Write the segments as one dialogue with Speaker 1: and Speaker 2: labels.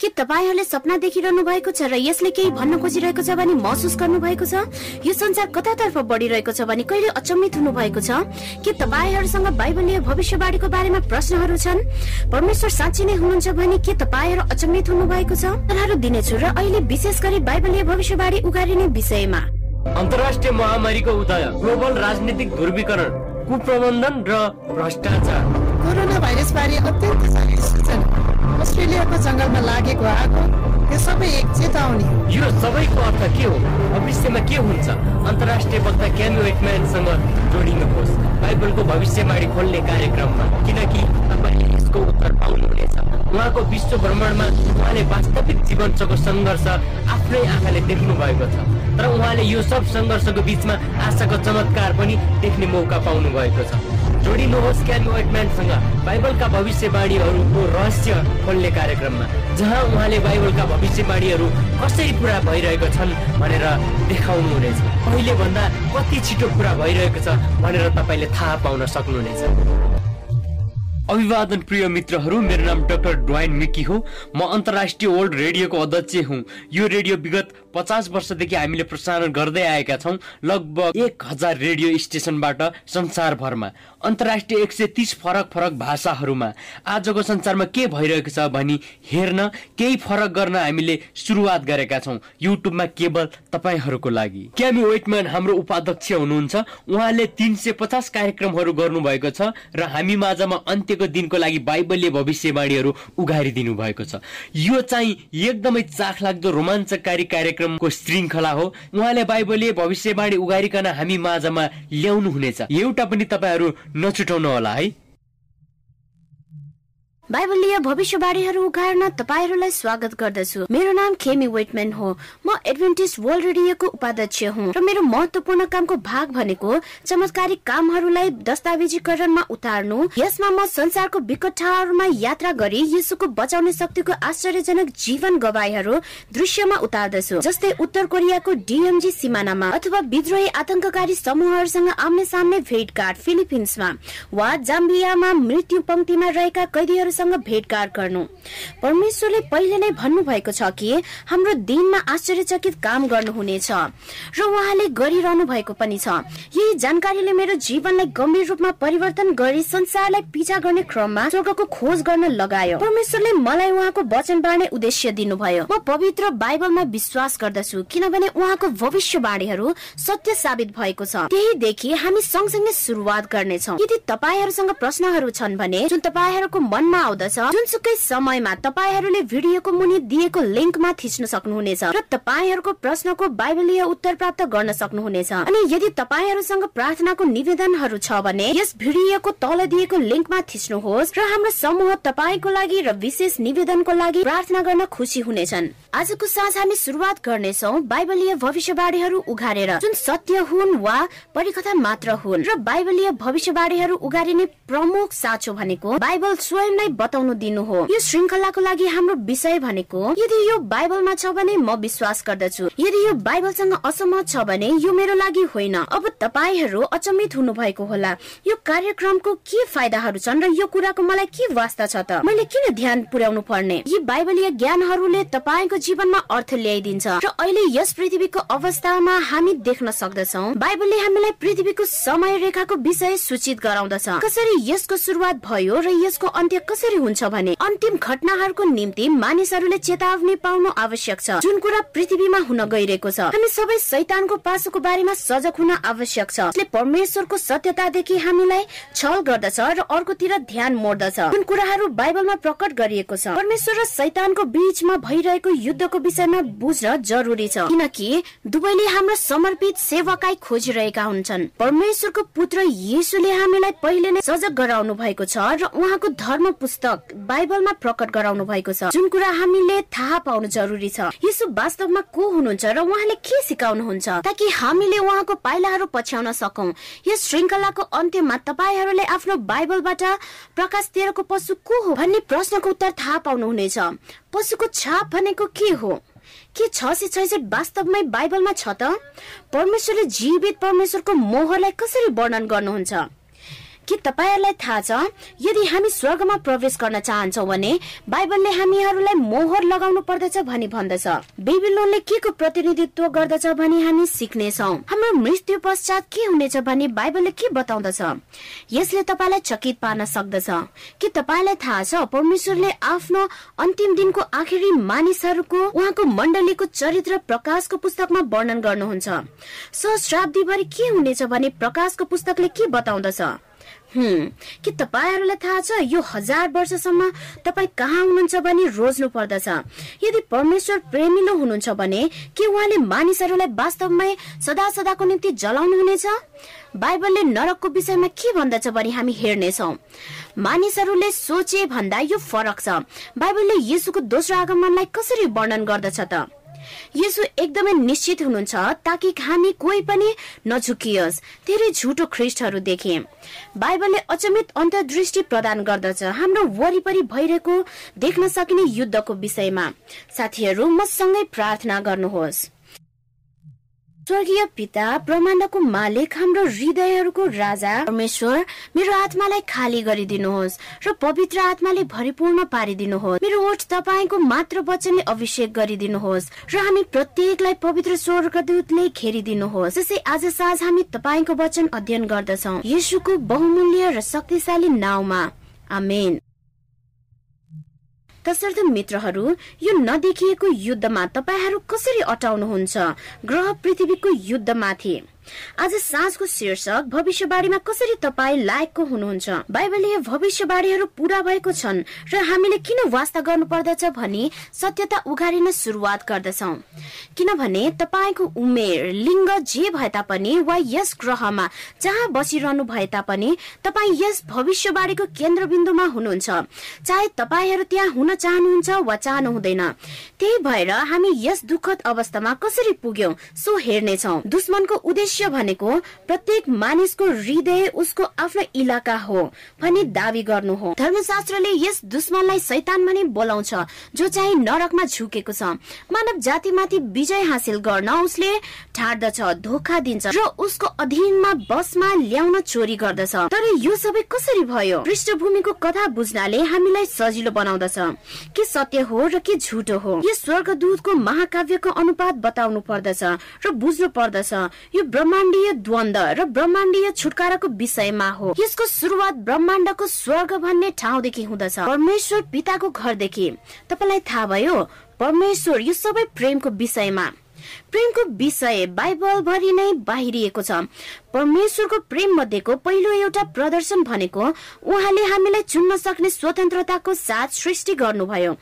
Speaker 1: के तपाईँहरूले सपना देखिरहनु भएको छ र यसले केही भन्न खोजिरहेको छ भने महसुस गर्नु भएको छ? यो संसार कतातर्फ बढिरहेको छ भने कहिले अचम्मित हुनु भएको छ? के तपाईँहरूसँग बाइबलीय भविष्यवाणीको बारेमा प्रश्नहरू छन्? परमेश्वर साँच्ची नै हुनुहुन्छ भने के तपाईँहरू अचम्मित हुनु भएको छ? उत्तरहरू दिनेछु र अहिले विशेष गरी बाइबलीय भविष्यवाणी उगारिने विषयमा।
Speaker 2: अन्तर्राष्ट्रिय महामारीको उदय ग्लोबल राजनीतिक ध्रुवीकरण कुप्रबन्धन र भ्रष्टाचार।
Speaker 3: कोरोना भाइरस बारे अत्यन्त अस्ट्रेलियाको जङ्गलमा लागेको आगो यो सबै एक चेतावनी
Speaker 2: यो सबैको अर्थ के हो? भविष्यमा के हुन्छ? अन्तर्राष्ट्रिय वक्ता क्यामी वेटम्यानसँग जोडिनुहोस् बाइबलको भविष्यवाणी खोल्ने कार्यक्रममा। किनकि तपाईँले यसको उत्तर पाउनुहुनेछ। उहाँको विश्व भ्रमणमा उहाँले वास्तविक जीवनको सङ्घर्ष आफ्नै आँखाले देख्नु भएको छ। तर उहाँले यो सब सङ्घर्षको बिचमा आशाको चमत्कार पनि देख्ने मौका पाउनु भएको छ। जोडिनुहोस् क्यामी वेटम्यानसँग बाइबलका भविष्यवाणीहरूको रहस्य खोल्ने कार्यक्रममा जहाँ उहाँले बाइबलका भविष्यवाणीहरू कसरी पुरा भइरहेको छन् भनेर देखाउनुहुनेछ अहिले भन्दा कति छिटो पुरा भइरहेको छ भनेर तपाईँले थाहा पाउन सक्नुहुनेछ। अभिवादन प्रिय मित्रहरू मेरो नाम डाक्टर ड्वाइन मिकी हो। म अन्तर्राष्ट्रिय वर्ल्ड रेडियोको अध्यक्ष हुँ। यो रेडियो विगत पचास वर्षदेखि हामीले प्रसारण गर्दै आएका छौँ लगभग एक हजार रेडियो स्टेसनबाट संसारभरमा। अन्तर्राष्ट्रिय एक सय तिस फरक फरक भाषाहरूमा। आजको संसारमा के भइरहेको छ भनी हेर्न केही फरक गर्न हामीले सुरुवात गरेका छौँ युट्युबमा केवल तपाईँहरूको लागि। क्यामी वेटम्यान हाम्रो उपाध्यक्ष हुनुहुन्छ। उहाँले तिन सय पचास कार्यक्रमहरू गर्नुभएको छ र हामी माझमा अन्त्यको दिनको लागि बाइबलीय भविष्यवाणीहरू उघारिदिनु भएको छ। यो चाहिँ एकदमै चाखलाग्दो रोमाञ्चकारी कार्यक्रमको श्रृङ्खला हो। उहाँले बाइबलीय भविष्यवाणी उघारिकन हामी माझमा ल्याउनु हुनेछ एउटा पनि तपाईँहरू नछुटाउनु होला है।
Speaker 1: बाइबलीय भविष्यवाणीहरू उघार्न तपाईँहरूलाई स्वागत गर्दछु। मेरो नाम खेमी वेटम्यान हो। म एडभेन्टिस वर्ल्ड रेडियोको उपाध्यक्ष हुँ र मेरो महत्वपूर्ण कामको भाग भनेको चमत्कारिक कामहरूलाई दस्तावेजीकरणमा उतार्नु। यसमा म संसारको विकट ठाउँहरूमा यात्रा गरी यीशुको बचाउने शक्तिको आश्चर्यजनक जीवन गवाईहरू दृश्यमा उतार्दछु। जस्तै उत्तर कोरियाको डिएमजी सिमानामा अथवा विद्रोही आतंककारी समूहहरूसँग आम्ने सामने भेटघाट फिलिपिन्समा वा जाम्बियामा मृत्यु पंक्तिमा रहेका कैदीहरू सँग भेटघाट गर्नु। परमेश्वरले पहिले नै भन्नु भएको छ कि हाम्रो दिनमा आश्चर्यचकित काम गर्नुहुनेछ र उहाँले गरिरहनु भएको पनि छ। यही जानकारीले मेरो जीवनलाई गम्भीर रूपमा परिवर्तन गरी संसारलाई पिछा गर्ने क्रममा स्वर्गको खोज गर्न लगायो। परमेश्वरले मलाई उहाँको वचन बाँड्ने उद्देश्य दिनुभयो। म पवित्र बाइबलमा विश्वास गर्दछु किनभने उहाँको भविष्यवाणीहरू सत्य साबित भएको छ। त्यहीदेखि हामी सँगसँगै सुरुवात गर्नेछौ। यदि तपाईँहरूसँग प्रश्नहरू छन् भने जुन तपाईँहरूको मनमा आउँदछ जुनसुकै समयमा तपाईँहरूले भिडियोको मुनि दिएको लिङ्कमा थिच्न सक्नुहुनेछ र तपाईँहरूको प्रश्नको बाइबलीय उत्तर प्राप्त गर्न सक्नुहुनेछ। अनि यदि तपाईँहरूसँग प्रार्थनाको निवेदनहरू छ भने यस भिडियोको तल दिएको लिङ्कमा थिच्नुहोस् र हाम्रो समूह तपाईँको लागि र विशेष निवेदनको लागि प्रार्थना गर्न खुसी हुनेछन्। आजको साँझ हामी सुरुवात गर्नेछौ बाइबलीय भविष्यवाणीहरू उघारेर जुन सत्य हुन् वा परिकथा मात्र हुन् र बाइबलीय भविष्यवाणीहरू उघारिने प्रमुख साँचो भनेको बाइबल स्वयं नै बताउनु दिनु हो यो श्रृङ्खलाको लागि हाम्रो विषय भनेको यदि यो बाइबलमा छ भने म विश्वास गर्दछु। यदि यो बाइबलसँग असहमत छ भने यो मेरो लागि होइन। अब तपाईँहरू अचम्मित हुनु भएको होला। यो कार्यक्रमको के फाइदाहरू छन् र यो कुराको मलाई के वास्ता छ त? मैले किन ध्यान पुर्याउनु पर्ने? यी बाइबलीय ज्ञानहरूले तपाईँको जीवनमा अर्थ ल्याइदिन्छ। र अहिले यस पृथ्वीको अवस्थामा हामी देख्न सक्दछौ बाइबलले हामीलाई पृथ्वीको समय रेखाको विषय सूचित गराउँदछ। कसरी यसको सुरुवात भयो र यसको अन्त्य कसरी हुन्छ भने अन्तिम घटनाहरूको निम्ति मानिसहरूले चेतावनी पाउनु आवश्यक छ। जुन कुरा पृथ्वीमा हुन गइरहेको छ हामी सबै शैतानको पासोको बारेमा सजग हुन आवश्यक छ। परमेश्वरको सत्यतादेखि हामीलाई छल गर्दछ र अर्कोतिर ध्यान मोड्दछ। जुन कुराहरू बाइबलमा प्रकट गरिएको छ परमेश्वर र शैतानको बीचमा भइरहेको युद्धको विषयमा बुझ्न जरुरी छ। किनकि दुवैले हाम्रो समर्पित सेवकाई खोजिरहेका हुन्छन्। परमेश्वरको पुत्र येसुले हामीलाई पहिले नै सजग गराउनु भएको छ र उहाँको धर्म पुस्तक बाइबलमा प्रकट गराउनु भएको छ। जुन कुरा हामीले थाहा पाउनु जरुरी छ। यसो वास्तवमा को हुनुहुन्छ र उहाँले के सिकाउनुहुन्छ? ताकि हामीले उहाँको पाइलाहरू पछ्याउन सकौं। यस श्रृङ्खलाको अन्त्यमा तपाईँहरूले आफ्नो बाइबलबाट प्रकाश तेह्रको पशु को हो भन्ने प्रश्नको उत्तर थाहा पाउनुहुनेछ। पशुको छाप भनेको के हो? के छ सय छैसठ वास्तवमै बाइबलमा छ त? परमेश्वरले जीवित परमेश्वरको मोहरलाई कसरी वर्णन गर्नुहुन्छ? के तपाईँहरूलाई थाहा छ यदि हामी स्वर्गमा प्रवेश गर्न चाहन्छौ भने बाइबलले हामीहरूलाई मोहर लगाउनु पर्दछ भनी भन्दछ। बेबिलोनले के को प्रतिनिधित्व गर्दछ भनी हामी सिक्नेछौ? हाम्रो मृत्यु पश्चात के हुनेछ भनी बाइबलले के बताउँदछ? यसले तपाईँलाई चकित पार्न सक्दछ। के तपाईँलाई थाहा छ परमेश्वरले आफ्नो अन्तिम दिनको आखिरी मानिसहरूको उहाँको मण्डलीको चरित्र प्रकाशको पुस्तकमा वर्णन गर्नुहुन्छ। सहस्राब्दीभरि के हुनेछ भने प्रकाशको पुस्तकले के बताउँदछ? के तपाईँहरूलाई थाहा छ यो हजार वर्षसम्म तपाईँ कहाँ हुनुहुन्छ भनी रोज्नु पर्दछ। यदि परमेश्वर प्रेमिलो हुनुहुन्छ भने के उहाँले मानिसहरूलाई वास्तवमै सदा सदाको निम्ति जलाउनु हुनेछ बाइबलले नरकको विषयमा के भन्दछ भने हामी हेर्नेछौ। मानिसहरूले सोचे भन्दा यो फरक छ। बाइबलले यसुको दोस्रो आगमनलाई कसरी वर्णन गर्दछ त? यसो एकदमै निश्चित हुनुहुन्छ ताकि हामी कोही पनि नझुकियोस्। धेरै झुटो ख्रिस्टहरू देखे। बाइबलले अचमित अन्तर्दृष्टि प्रदान गर्दछ हाम्रो वरिपरि भइरहेको देख्न सकिने युद्धको विषयमा। साथीहरू मसँगै प्रार्थना गर्नुहोस्। स्वर्गीय पिता ब्रह्माण्डको मालिक हाम्रो हृदयहरूको राजा परमेश्वर मेरो आत्मालाई खाली गरिदिनुहोस् र पवित्र आत्माले भरिपूर्ण पारिदिनुहोस्। मेरो ओठ तपाईँको मात्र वचनले अभिषेक गरिदिनुहोस् र हामी प्रत्येकलाई पवित्र स्वर्गदूतले घेरिदिनुहोस्। जसै आज साँझ हामी तपाईँको वचन अध्ययन गर्दछौ। यीशुको बहुमूल्य र शक्तिशाली नाउँमा। आमेन। तसर्थ मित्रहरू यो नदेखिएको युद्धमा तपाईँहरू कसरी अटाउनुहुन्छ? ग्रह पृथ्वीको युद्धमाथि। आज साँझको शीर्षक भविष्यवाणीमा कसरी तपाईँ लायकको हुनुहुन्छ? बाइबलले भविष्यवाणीहरू पूरा भएको छन् र हामीले किन वास्ता गर्नु पर्दछ भनी सत्यता उघारिन सुरुवात गर्दछौ। किनभने तपाईँको उमेर लिङ्ग जे भए तापनि वा यस ग्रहमा जहाँ बसिरहनु भए तापनि तपाईँ यस भविष्यवाणीको केन्द्रबिन्दुमा हुनुहुन्छ। चाहे तपाईँहरू त्यहाँ हुन चाहनुहुन्छ वा चाहनु हुँदैन त्यही भएर हामी यस दुःखद अवस्थामा कसरी पुग्यौं सो हेर्नेछौ। दुश्मनको उद्देश्य मनुष्य भनेको प्रत्येक मानिसको हृदय उसको आफ्नो इलाका हो भनी दावी गर्नु हो। धर्मशास्त्रले यस दुश्मनलाई सैतान भनी बोलाउँछ जो चाहिँ नरकमा झुकेको छ। मानव जातिमाथि विजय हासिल गर्न उसले ठाड्दछ धोका दिन्छ र उसको अधीनमा बसमा ल्याउन चोरी गर्दछ। तर यो सबै कसरी भयो? पृष्ठभूमिको कथा बुझ्नाले हामीलाई सजिलो बनाउँदछ। के सत्य हो र के झुटो हो? यो स्वर्गदूतको महाकाव्यको अनुपात बताउनु पर्दछ र बुझ्नु पर्दछ। यो ब्रह्माण्डीय द्वन्द र ब्रह्माण्डीय छुटकाराको विषयमा हो। यसको सुरुवात ब्रह्माण्डको स्वर्ग भन्ने ठाउँदेखि हुँदछ। परमेश्वर पिताको घरदेखि। तपाईँलाई थाहा भयो परमेश्वर यो सबै प्रेमको विषयमा। प्रेमको विषय बाइबल भरि नै बाहिरिएको छ। परमेश्वरको प्रेम मध्येको पहिलो एउटा प्रदर्शन भनेको उहाँले हामीलाई चुन्न सक्ने स्वतन्त्रताको साथ सृष्टि गर्नुभयो।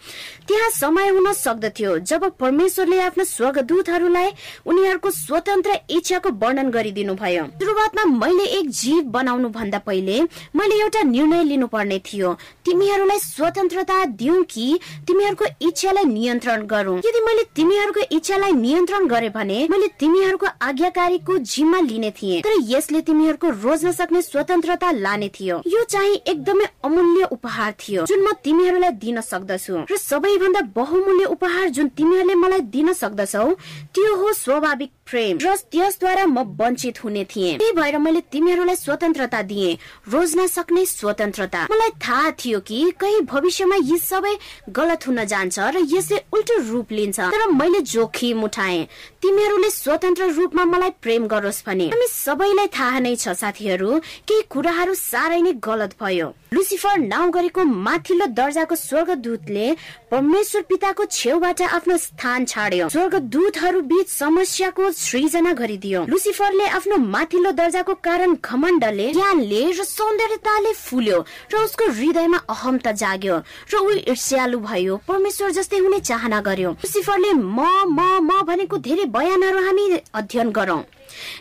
Speaker 1: त्यहाँ समय हुन सक्दथ्यो जब परमेश्वरले आफ्नो स्वर्गदूतहरूलाई उनीहरूको स्वतन्त्र इच्छाको वर्णन गरिदिनु भयो सुरुवातमा मैले एक जीव बनाउनु भन्दा पहिले मैले एउटा निर्णय लिनुपर्ने थियो तिमीहरूलाई स्वतन्त्रता दिउ कि तिमीहरूको इच्छालाई नियन्त्रण गरौँ? यदि मैले तिमीहरूको इच्छालाई नियन्त्रण गरे भने मैले तिमीहरूको आज्ञाकारीको जिम्मा लिने थिएँ। तर यसले तिमीहरूको रोज्न सक्ने स्वतन्त्रता लाने थियो। यो चाहिँ एकदमै अमूल्य उपहार थियो जुन म तिमीहरूलाई दिन सक्दछु। र सबैभन्दा बहुमूल्य उपहार जुन तिमीहरूले मलाई दिन सक्दछौ त्यो हो स्वाभाविक प्रेम। र त्यसद्वारा म वञ्चित हुने थिएँ। त्यही भएर मैले तिमीहरूलाई स्वतन्त्रता दिए। रोज्न सक्ने स्वतन्त्रता। मलाई थाहा थियो कि कहीँ भविष्यमा यी सबै गलत हुन जान्छ र यसले उल्टो रूप लिन्छ। तर मैले जोखिम उठाए। तिमीहरूले स्वतन्त्र रूपमा मलाई प्रेम गरोस् भने। हामी सबैलाई थाहा नै छ साथीहरू केही कुराहरू साह्रै नै गलत भयो। लुसिफर नाउँ गरेको माथिल्लो दर्जाको स्वर्गदूतले परमेश्वर पिताको छेउबाट आफ्नो स्थान छाड्यो। स्वर्गदूतहरू बीच समस्याको सृजना गरिदियो। लुसिफरले आफ्नो माथिल्लो दर्जाको कारण घमण्डले ज्ञानले र सौन्दर्यताले फुल्यो र उसको हृदयमा अहमता जाग्यो र ऊ ईर्ष्यालु भयो परमेश्वर जस्तै हुने चाहना गर्यो। लुसिफरले म म म भनेको धेरै बयानहरू हामी अध्ययन गरौं।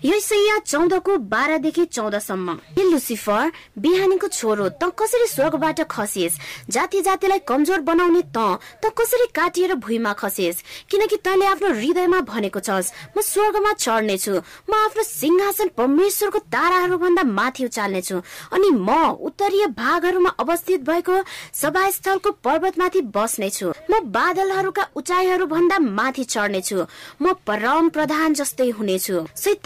Speaker 1: यसैया चौधको बाह्रदेखि चौधसम्म। लुसिफर बिहानीको छोरो त कसरी स्वर्गबाट खसिस? जाति जातिलाई कमजोर बनाउने त त कसरी काटिएर भुइँमा खसिस? किनकि तैँले आफ्नो हृदयमा भनेको छस् म स्वर्गमा चढ्नेछु म आफ्नो सिंहासन परमेश्वरको ताराहरू भन्दा माथि उचाल्नेछु अनि म उत्तरीय भागहरूमा अवस्थित भएको सभास्थलको पर्वतमाथि बस्नेछु म बादलहरूका उचाइहरू भन्दा माथि चढ्नेछु म परम प्रधान जस्तै हुनेछु।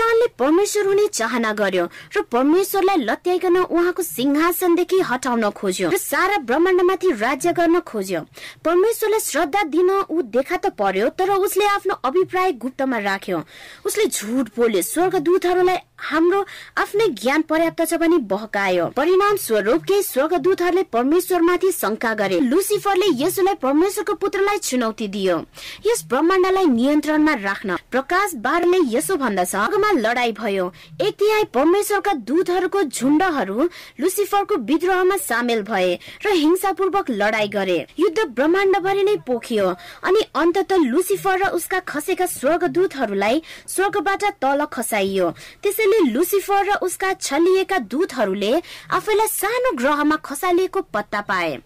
Speaker 1: शैतानले परमेश्वर हुने चाहना गर्यो र परमेश्वरलाई लत्याइकन उहाँको सिंहासनदेखि हटाउन खोज्यो र सारा ब्रह्माण्डमाथि राज्य गर्न खोज्यो। परमेश्वरलाई श्रद्धा दिन ऊ देखा त पर्यो तर उसले आफ्नो अभिप्राय गुप्तमा राख्यो। उसले झुट बोल्यो स्वर्गदूतहरूलाई हाम्रो आफ्नै ज्ञान पर्याप्त छ भने बहकायो। परिणाम स्वरूप केही स्वर्गदूतहरूले परमेश्वरमाथि शंका गरे। लुसिफरले यसुलाई परमेश्वरको पुत्रलाई चुनौती दियो। यस ब्रह्माण्डलाई नियन्त्रणमा राख्न प्रकाश बारले यसो भन्दछ। लडाई भयो। एक तिहाई परमेश्वरका दूतहरूको झुण्डहरू लुसिफरको विद्रोहमा सामेल भए र हिंसापूर्वक लडाई गरे। युद्ध ब्रह्माण्डभरि नै पोखियो अनि अन्तत लुसिफर र उसका खसेका स्वर्गदूतहरूलाई स्वर्गबाट तल खसाइयो। त्यसैले लुसिफर र उसका छलिएका दूतहरूले आफैलाई सानो ग्रहमा खसालिएको पत्ता पाए।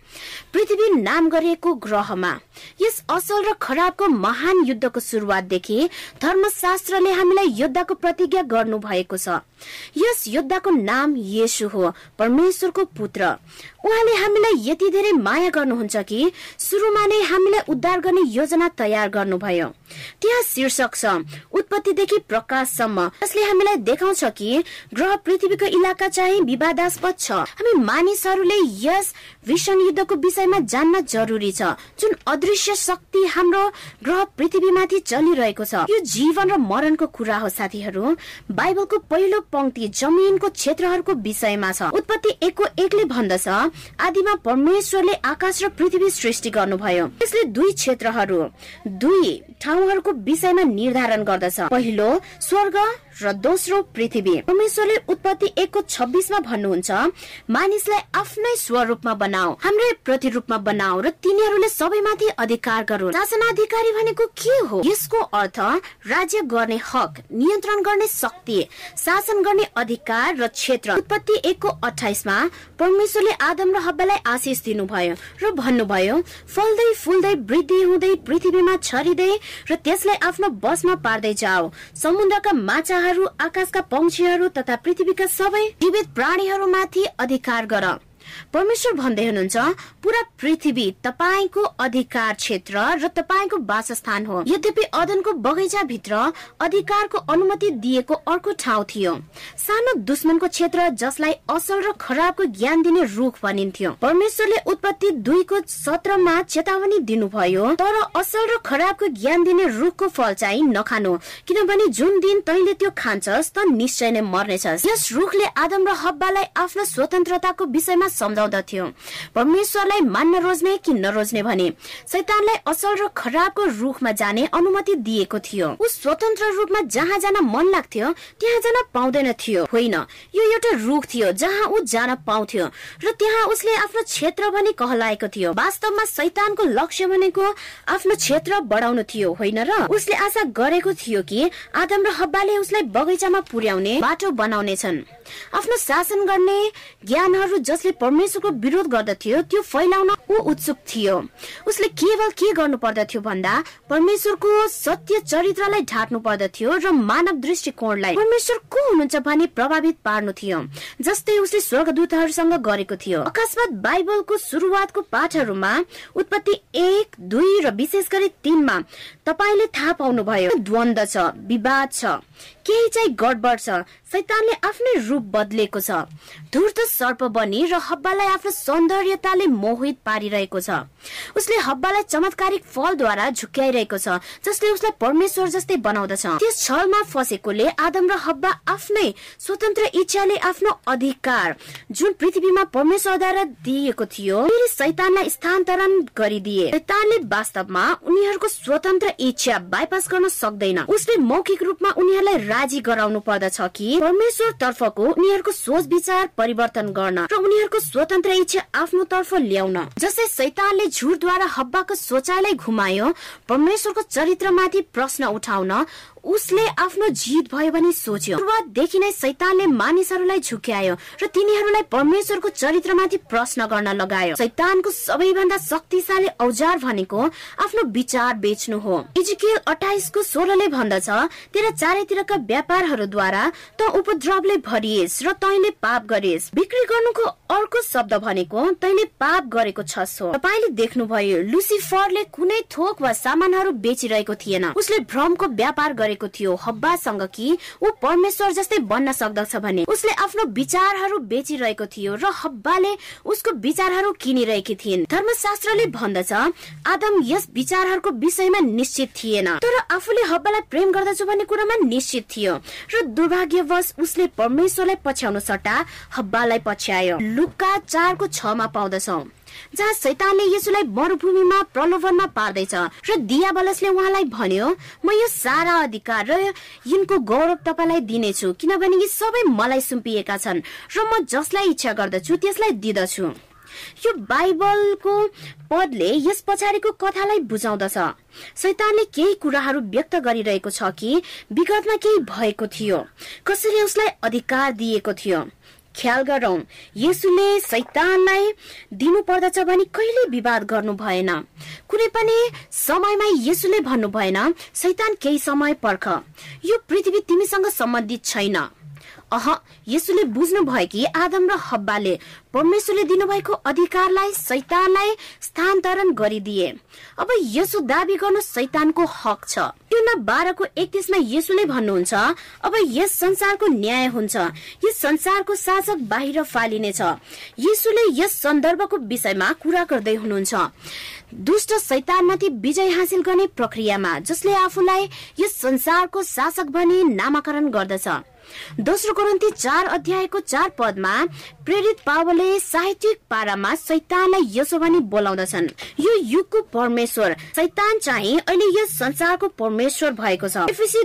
Speaker 1: पृथ्वी नाम गरिएको ग्रहमा। यस असल र खराबको महान युद्धको शुरूआतदेखि धर्मशास्त्रले हामीलाई युद्धको प्रतिज्ञा गर्नु भएको छ। यस योद्धाको नाम येसु हो परमेश्वरको पुत्र। उहाँले हामीलाई यति धेरै माया गर्नुहुन्छ कि सुरुमा नै हामीलाई उद्धार गर्ने योजना तयार गर्नुभयो। त्यहाँ शीर्षक छ उत्पत्तिदेखि प्रकाशसम्म। जसले हामीलाई देखाउँछ कि ग्रह पृथ्वीको इलाका चाहिँ विवादास्पद छ। हामी मानिसहरूले यस भीषण युद्धको विषयमा जान्न जरुरी छ जुन अदृश्य शक्ति हाम्रो ग्रह पृथ्वीमाथि चलिरहेको छ। यो जीवन र मरणको कुरा हो साथीहरू। बाइबलको पहिलो पंक्ति जमिनको क्षेत्रहरूको विषयमा छ। उत्पत्ति एकको एकले भन्दछ। आदिमा परमेश्वरले आकाश र पृथ्वी सृष्टि गर्नुभयो। यसले दुई क्षेत्रहरू दुई ठाउँहरूको विषयमा निर्धारण गर्दछ। पहिलो स्वर्ग र दोस्रो पृथ्वी। परमेश्वरले उत्पत्ति एकको छब्बिसमा भन्नुहुन्छ मानिसलाई आफ्नै स्वरूपमा बनाऊ हाम्रै प्रतिरूपमा बनाऊ र तिनीहरूले सबैमाथि अधिकार गरू शासनाधिकारी भनेको के हो? यसको अर्थ राज्य गर्ने हक नियन्त्रण गर्ने शक्ति शासन गर्ने अधिकार र क्षेत्र। उत्पत्ति एकको अठाइसमा परमेश्वरले आदम र हब्बालाई आशिष दिनुभयो र भन्नुभयो फल्दै फुल्दै वृद्धि हुँदै पृथ्वीमा छरिँदै र त्यसलाई आफ्नो बसमा पार्दै जाऊ समुद्रका माछा आकाशका पंक्षीहरू तथा पृथ्वीका सबै जीवित प्राणीहरूमाथि अधिकार गर। परमेश्वर भन्दै हुनुहुन्छ पुरा पृथ्वी तपाईँको अधिकार क्षेत्र र तपाईँको वासस्थान हो। यद्यपि अदनको बगैँचा भित्र अधिकारको अनुमति दिएको अर्को ठाउँ थियो। सानो दुश्मनको क्षेत्र जसलाई असल र खराबको ज्ञान दिने रुख भनिन्थ्यो। परमेश्वरले उत्पत्ति दुईको सत्रमा चेतावनी दिनुभयो तर असल र खराबको ज्ञान दिने रुखको फल चाहिँ नखानु किनभने जुन दिन तैले त्यो खान्छस् त निश्चय नै मर्नेछस्। यस रुखले आदम र हब्बालाई आफ्नो स्वतन्त्रताको विषयमा सम्झाउँदथ्यो परमेश्वरलाई मान्न रोज्ने कि नरोज्ने भने शैतानलाई असल र खराबको रुखमा जाने अनुमति दिएको थियो। ऊ स्वतन्त्र रूपमा जहाँ जान मन लाग्थ्यो त्यहाँ जान पाउँदैन थियो। होइन यो एउटा रुख थियो जहाँ ऊ जान पाउँथ्यो र त्यहाँ उसले आफ्नो क्षेत्र भने कहलाएको थियो। वास्तवमा शैतानको लक्ष्य भनेको आफ्नो क्षेत्र बढाउनु थियो होइन र? उसले आशा गरेको थियो कि आदम र हब्बाले उसलाई बगैँचामा पुर्याउने बाटो बनाउनेछन्। आफ्नो शासन गर्ने ज्ञानहरू जसले परमेश्वरको विरोध गर्दथ्यो त्यो फैलाउन ऊ उत्सुक थियो। उसले केवल के गर्नु पर्दथ्यो भन्दा परमेश्वरको सत्य चरित्रलाई ढाक्नु पर्दथ्यो र मानव दृष्टिकोणलाई। परमेश्वर को हुनुहुन्छ भने प्रभावित पार्नु थियो जस्तै उसले स्वर्गदूतहरूसँग गरेको थियो। अकस्मात बाइबलको सुरुवातको पाठहरूमा उत्पत्ति एक दुई र विशेष गरी तिनमा तपाईँले थाहा पाउनुभयो द्वन्द छ विवाद छ। केही चाहिँ गडबड छ। शैतानले आफ्नै रूप बदलेको छ। धुर्त सर्प बनी र हब्बालाई आफ्नो सौन्दर्यताले मोहित पारिरहेको छ। उसले हब्बालाई चमत्कारिक फलद्वारा झुक्याइरहेको छ जसले उसलाई परमेश्वर जस्तै बनाउँदछ। त्यस छलमा फसेकोले आदम र हब्बा आफ्नै स्वतन्त्र इच्छाले आफ्नो अधिकार जुन पृथ्वीमा परमेश्वरद्वारा दिएको थियो फेरि शैतानलाई स्थानान्तरण गरिदिए। शैतानले वास्तवमा उनीहरूको स्वतन्त्र इच्छा बाइपास गर्न सक्दैन। उसले मौखिक रूपमा उनीहरूलाई राजी गराउनु पर्दछ कि? परमेश्वर तर्फको उनीहरूको सोच विचार परिवर्तन गर्न र उनीहरूको स्वतन्त्र इच्छा आफ्नो तर्फ ल्याउन। जसै शैतानले झुटद्वारा हब्बाको सोचाइलाई घुमायो परमेश्वरको चरित्रमाथि प्रश्न उठाउन उसले आफ्नो जित भयो भने सोच्यो। सुरुवातदेखि नै शैतानले मानिसहरूलाई झुक्यायो र तिनीहरूलाई परमेश्वरको चरित्रमाथि प्रश्न गर्न लगायो। शैतानको सबैभन्दा शक्तिशाली औजार भनेको आफ्नो विचार बेच्नु हो। इजिकेल अठाइसको सोह्रले भन्दछ तेरा चारैतिर बाहिरका व्यापारहरूद्वारा त उपद्रवले भरिएस र तैले पाप गरेस। बिक्री गर्नुको अर्को शब्द भनेको तैले पाप गरेको छस् हो तपाईँले देख्नुभयो लुसिफरले कुनै थोक वा सामानहरू बेचिरहेको थिएन। उसले भ्रमको व्यापार गरेको थियो। हब्बासँग कि ऊ परमेश्वर जस्तै बन्न सक्दछ भने। उसले आफ्नो विचारहरू बेचिरहेको थियो र हब्बाले उसको विचारहरू किनिरहेकी थिइन्। धर्मशास्त्रले भन्दछ आदम यस विचारहरूको विषयमा निश्चित थिएन। तर आफूले हब्बालाई प्रेम गर्दछु भन्ने कुरामा निश्चित थियो र दुर्भाग्यवश उसले परमेश्वरलाई पछ्याउनु सट्टा हब्बालाई पछ्यायो। लुक्का चारको छमा पाउँदछौ जहाँ सैतानले यसुलाई मरुभूमिमा प्रलोभनमा पार्दैछ र दियाबलसले उहाँलाई भन्यो म यो सारा अधिकार र यिनको गौरव तपाईँलाई दिनेछु किनभने यी सबै मलाई सुम्पिएका छन् र म जसलाई इच्छा गर्दछु त्यसलाई दिदछु। यो बाइबलको पदले यस पछाडिको कथालाई बुझाउँदछ। शैतानले केही कुराहरू व्यक्त गरिरहेको छ कि विगतमा केही भएको थियो। कसैले उसलाई अधिकार दिएको थियो। ख्याल गरौं यसुले सैतानलाई दिनु पर्दछ भने कहिले विवाद गर्नु भएन। कुनै पनि समयमा यसुले भन्नु भएन सैतान केही समय पर्ख। यो पृथ्वी तिमीसँग सम्बन्धित छैन। अह यसुले बुझ्नु भयो कि आदम र हब्बाले परमेश्वरले दिनुभएको अधिकारलाई सैतानलाई स्थानान्तरण गरिदिए। अब यसो दावी गर्नु सैतानको हक छ। यो बाह्रको एकतिसमा यसुले भन्नुहुन्छ अब यस संसारको न्याय हुन्छ। यस संसारको शासक बाहिर फालिनेछ। यसुले यस सन्दर्भको विषयमा कुरा गर्दै हुनुहुन्छ। दुष्ट सैतानमाथि विजय हासिल गर्ने प्रक्रियामा जसले आफूलाई यस संसारको शासक भनी नामाकरण गर्दछ। दोस्रो ग्रन्थी चार अध्यायको चार पदमा प्रेरित पावले साहित्यिक पारामा सैतानलाई यसो भनी बोलाउँदछन्। यो युगको परमेश्वर। सैतान चाहिँ अहिले यस संसारको परमेश्वर भएको छ।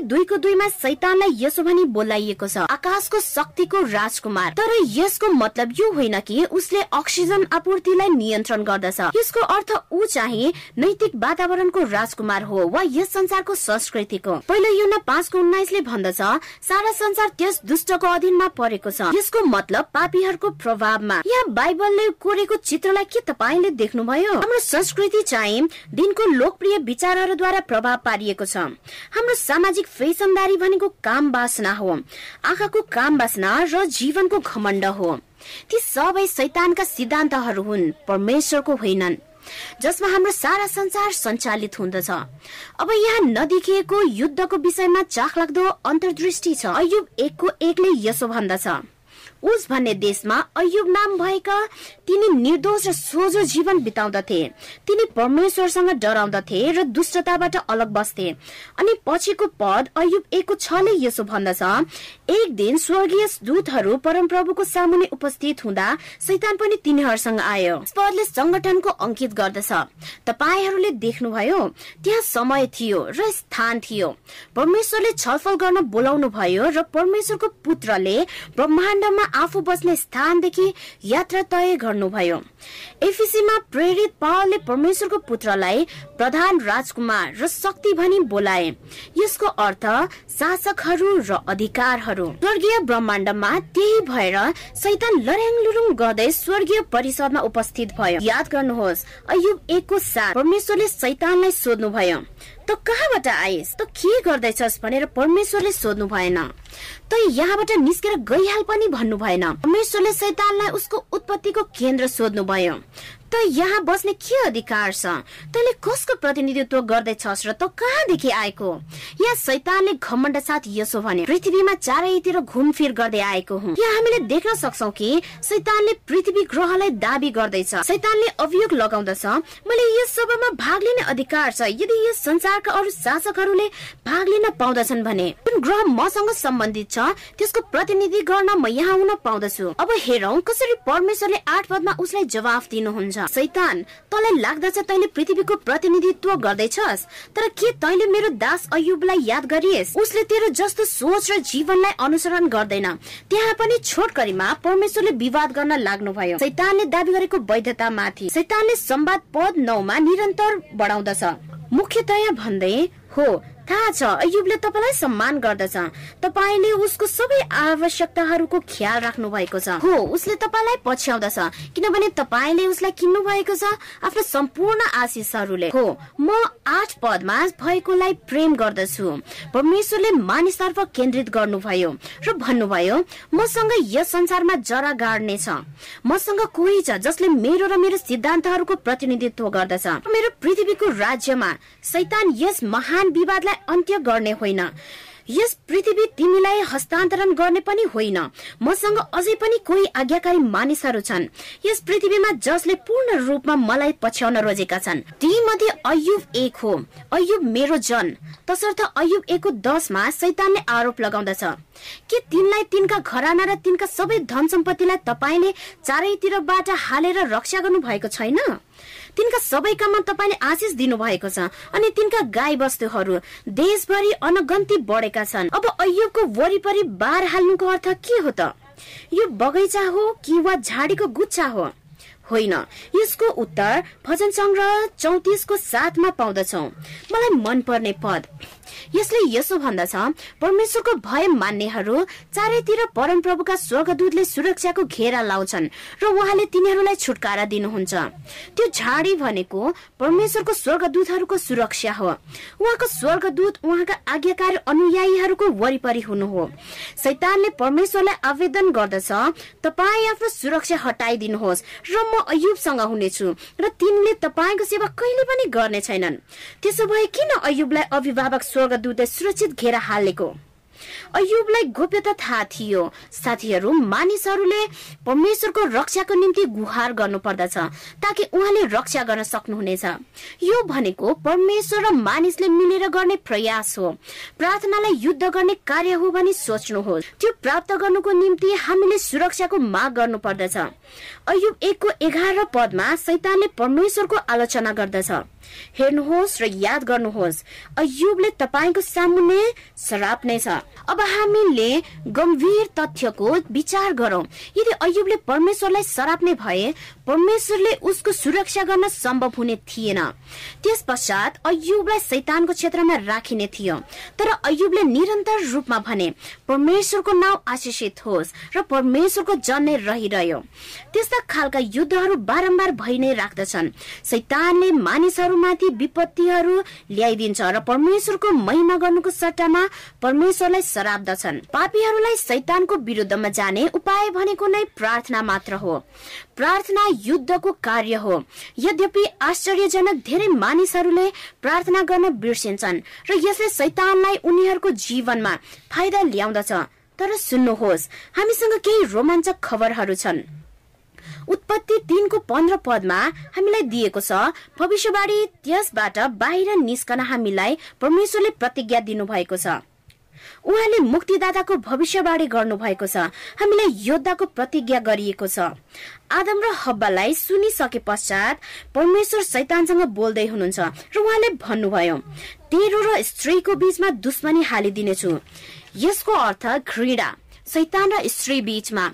Speaker 1: दुईको दुईमा सैतानलाई यसो भनी बोलाइएको छ। आकाशको शक्तिको राजकुमार। तर यसको मतलब यो होइन कि उसले अक्सिजन आपूर्तिलाई नियन्त्रण गर्दछ। यसको अर्थ ऊ चाहिँ नैतिक वातावरणको राजकुमार हो वा यस संसारको संस्कृतिको। पहिलो यो पाँचको उन्नाइसले भन्दछ सारा संसार त्यस दुष्टको अधीनमा परेको छ। यसको मतलब पापीहरूको प्रभावमा। यहाँ बाइबलले कोरेको चित्रलाई के तपाईँले देख्नुभयो? हाम्रो संस्कृति चाहिँ दिनको लोकप्रिय विचारहरूद्वारा प्रभाव पारिएको छ। हाम्रो सामाजिक फेसनदारी भनेको काम बासना हो। आँखाको काम बासना र जीवनको घमण्ड हो। ती सबै शैतानका सिद्धान्तहरू हुन् परमेश्वरको होइनन्। जसमा हाम्रो सारा संसार सञ्चालित हुँदछ अब यहाँ नदेखिएको युद्धको विषयमा चाख लाग्दो अन्तर्दृष्टि छ। अयुब एकको एकले यसो भन्दछ। उस भन्ने देशमा अयुब नाम भएका तिनी निर्दोष र सोझो जीवन बिताउँदथे। तिनी परमेश्वरसँग डराउँदथे र दुष्टताबाट अलग बस्थे। अनि पछिको पद अयुब एकको छले यसो भन्दछ एक दिन स्वर्गीय दूतहरू परमप्रभुको सामुने उपस्थित हुँदा सैतान पनि तिनीहरूसँग आयो। पदले संगठनको अंकित गर्दछ। तपाईँहरूले देख्नुभयो त्यहाँ समय थियो र स्थान थियो। परमेश्वरले छलफल गर्न बोलाउनु भयो र परमेश्वरको पुत्रले ब्रह्माण्डमा आफू बस्ने स्थानदेखि यात्रा तय गर्नुभयो। एफिसीमा प्रेरित पावलले परमेश्वरको पुत्रलाई प्रधान राजकुमार र शक्ति भनी बोलाए। यसको अर्थ शासकहरू र अधिकारहरू। स्वर्गीय ब्रह्माण्डमा त्यही भएर सैतान लर्याङ लुरुङ गर्दै स्वर्गीय परिषदमा उपस्थित भयो। याद गर्नुहोस् अयुब एकको साथ परमेश्वरले सैतानलाई सोध्नु भयो त कहाँबाट आइस? त के गर्दैछस् भनेर परमेश्वरले सोध्नु भएन। त यहाँबाट निस्केर गइहाल पनि भन्नु भएन। परमेश्वरले सैतानलाई उसको उत्पत्तिको केन्द्र सोध्नु भयो। त यहाँ बस्ने के अधिकार छ? तैले कसको प्रतिनिधित्व गर्दैछस् र त कहाँदेखि आएको? यहाँ सैतानले घमण्ड साथ यसो भने पृथ्वीमा चारैतिर घुमफिर गर्दै आएको हुँ। यहाँ हामीले देख्न सक्छौ कि सैतानले पृथ्वी ग्रहलाई दावी गर्दैछ। सैतानले अभियोग लगाउँदछ। मैले यस सभामा भाग लिने अधिकार छ। यदि यस संसारका अरू शासकहरूले भाग लिन पाउँदछन् भने जुन ग्रह मसँग सम्बन्धित छ त्यसको प्रतिनिधि गर्न म यहाँ हुन पाउँदछु। अब हेरौँ कसरी परमेश्वरले आठ पदमा उसलाई जवाफ दिनुहुन्छ? सैतान तँलाई लाग्दछ तैले पृथ्वीको प्रतिनिधित्व गर्दैछस् तर के तैले मेरो दास अयुबलाई याद गरिएस्? उसले तेरो जस्तो सोच र जीवनलाई अनुसरण गर्दैन। त्यहाँ पनि छोटकरीमा परमेश्वरले विवाद गर्न लाग्नु भयो सैतानले दावी गरेको वैधता माथि सैतानले संवाद पद नौमा निरन्तर बढाउँदछ। मुख्यतया भन्दै हो थाहा छ अयुबले तपाईँलाई सम्मान गर्दछ। तपाईँले उसको सबै आवश्यकताहरूको ख्याल राख्नु भएको छ। हो उसले तपाईँलाई पछ्याउँदछ किनभने तपाईँले उसलाई किन्नु भएको छ आफ्नो सम्पूर्ण आशिषहरूले। हो म आठ पदमा भएकोलाई प्रेम गर्दछु। परमेश्वरले मानिसतर्फ केन्द्रित गर्नुभयो र भन्नुभयो मसँग यस संसारमा जरा गाड्नेछ मसँग कोही छ जसले मेरो र मेरो सिद्धान्तहरूको प्रतिनिधित्व गर्दछ। मेरो पृथ्वीको राज्यमा सैतान यस महान विवादलाई अन्त्य गर्ने होइन। यस पृथ्वी तिमीलाई हस्तान्तरण गर्ने पनि होइन। मसँग अझै पनि कोही आज्ञाकारी मानिसहरू छन्। यस पृथ्वीमा जसले पूर्ण रूपमा मलाई पछ्याउन रोजेका छन्। ती मध्ये अयुब एक हो। अयुब मेरो जन। तसर्थ अयुब एकको दसमा सैतानले आरोप लगाउँदछ। के तिनलाई तिनका घराना र तिनका सबै धन सम्पत्तिलाई तपाईँले चारैतिरबाट हालेर रक्षा गर्नु भएको छैन? तिनका सबै काममा तपाईँले आशिष दिनुभएको छ अनि तिनका गाई बस्तुहरू देशभरि अनगन्ती बढेका छन्। अब अयुबको वरिपरि बार हाल्नुको अर्थ के हो त? यो बगैँचा हो कि वा झाडीको गुच्छा हो? होइन। यसको उत्तर भजन संग्रह चौतिसको साथमा पाउँदछौ। मलाई मनपर्ने पद यसले यसो भन्दछ परमेश्वरको भय मान्नेहरू चारैतिर परमप्रभुका स्वर्गदूतले सुरक्षाको घेरा लाउँछन् र उहाँले तिनीहरूलाई छुटकारा दिनुहुन्छ। त्यो झाडी भनेको परमेश्वरको स्वर्गदूतहरूको सुरक्षा हो। उहाँको स्वर्गदूत उहाँका आज्ञाकारी अनुयायीहरूको वरिपरि हुनु हो। सैतानले परमेश्वरलाई आवेदन गर्दछ तपाईँ आफ्नो सुरक्षा हटाइदिनुहोस् र म अयुबसँग हुनेछु र तिनले तपाईँको सेवा कहिले पनि गर्ने छैनन्। त्यसो भए किन अयुबलाई अभिभावक स्वर्गदूतले सुरक्षित घेरा हालेको। अयुबलाई गोप्यता थाहा थियो। साथीहरू मानिसहरूले परमेश्वरको रक्षाको निम्ति गुहार गर्नु पर्दछ ताकि उहाँले रक्षा गर्न सक्नुहुनेछ। यो भनेको परमेश्वर र मानिसले मिलेर गर्ने प्रयास हो। प्रार्थनालाई युद्ध गर्ने कार्य हो भनी सोच्नुहोस्। त्यो प्राप्त गर्नुको निम्ति हामीले सुरक्षाको माग गर्नु पर्दछ अयुब एकको एघार पदमा सैतानले परमेश्वरको आलोचना गर्दछ। हेर्नुहोस् र याद गर्नुहोस् अयुबले तपाईँको सामुने सराप्नेछ अब हामीले गम्भीर तथ्यको विचार गरौं। यदि अयुबले परमेश्वरलाई सराप्ने भए परमेश्वरले उसको सुरक्षा गर्न सम्भव हुने थिएन। त्यस पश्चात अयुबलाई सैतानको क्षेत्रमा राखिने थियो। तर अयुबले निरन्तर रूपमा भने परमेश्वरको नाउँ आशिषित होस् र परमेश्वरको जन्ने रहिरह्यो। त्यस्ता खालका युद्धहरू बारम्बार भइ नै राख्दछन्। सैतानले मानिसहरूमाथि विपत्तिहरू ल्याइदिन्छ र परमेश्वरको महिमा गर्नुको सट्टामा परमेश्वरलाई सराप्दछन् पापीहरूलाई सैतानको विरुद्धमा जाने उपाय भनेको नै प्रार्थना मात्र हो। प्रार्थना युद्धको कार्य हो। यद्यपि आश्चर्यजनक धेरै मानिसहरूले प्रार्थना गर्न बिर्सिन्छन् र यसले सैतानलाई उनीहरूको जीवनमा फाइदा ल्याउँदछ। तर सुन्नुहोस् हामीसँग केही रोमाञ्चक खबरहरू छन्। उत्पत्ति तिनको पन्ध्र पदमा हामीलाई दिएको छ भविष्यवाणी त्यसबाट बाहिर निस्कन हामीलाई परमेश्वरले प्रतिज्ञा दिनुभएको छ। उहाँले मुक्तिदाताको भविष्यवाणी गर्नु भएको छ। हामीलाई योद्धाको प्रतिज्ञा गरिएको छ। आदम र हब्बालाई सुनिसके पश्चात परमेश्वर सैतानसँग बोल्दै हुनुहुन्छ र उहाँले भन्नुभयो तेरो र स्त्रीको बीचमा दुश्मनी हालिदिनेछु। यसको अर्थ घृणा। सैतान र स्त्री बीचमा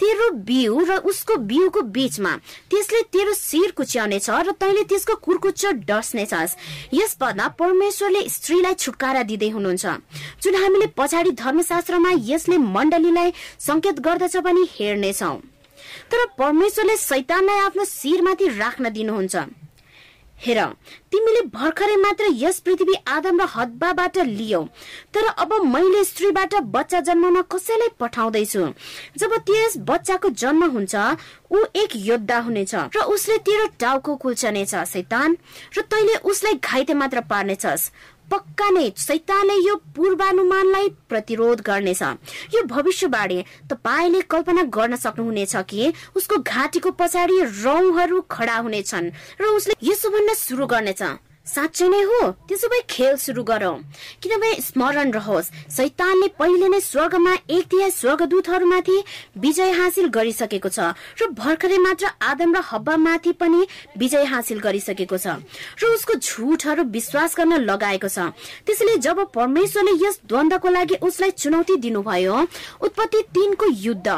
Speaker 1: तेरो बिउ र उसको बिउको बीचमा त्यसले तेरो शिर कुच्याउनेछ र तैले त्यसको कुर्कुच्चो डस्नेछस्। यस पदमा परमेश्वरले स्त्रीलाई छुटकारा दिँदै हुनुहुन्छ। जुन हामीले पछाडि धर्मशास्त्रमा यसले मण्डलीलाई संकेत गर्दछ पनि हेर्नेछौ। तर परमेश्वरले सैतानलाई आफ्नो शिरमाथि राख्न दिनुहुन्छ। हेर तिमीले भर्खरै मात्र यस पृथ्वी आदम र हद्बाबाट लियौ। तर अब मैले स्त्रीबाट बच्चा जन्माउन कसैलाई पठाउँदैछु? जब त्यस बच्चाको जन्म हुन्छ ऊ एक योद्धा हुनेछ र उसले तेरो टाउको कुल्चनेछ सैतान र तैले उसलाई घाइते मात्र पार्नेछस्। पक्का नै सैतानले यो पूर्वानुमानलाई प्रतिरोध गर्नेछ। यो भविष्यवाणी तपाईँले कल्पना गर्न सक्नुहुनेछ कि उसको घाँटीको पछाडि रौहरू खडा हुनेछन् र उसले यसो भन्न सुरु गर्नेछ। साँच्चै नै हो त्यसो भए खेल सुरु गरौँ। किनभने स्मरण रहोस् सैतानले पहिले नै स्वर्गमा एक तिहाई स्वर्गदूतहरूमाथि विजय हासिल गरिसकेको छ र भर्खरै मात्र आदम र हब्बामाथि पनि विजय हासिल गरिसकेको छ र उसको झुटहरू विश्वास गर्न लगाएको छ। त्यसैले जब परमेश्वरले यस द्वन्दको लागि उसलाई चुनौती दिनुभयो उत्पत्ति तिनको युद्ध।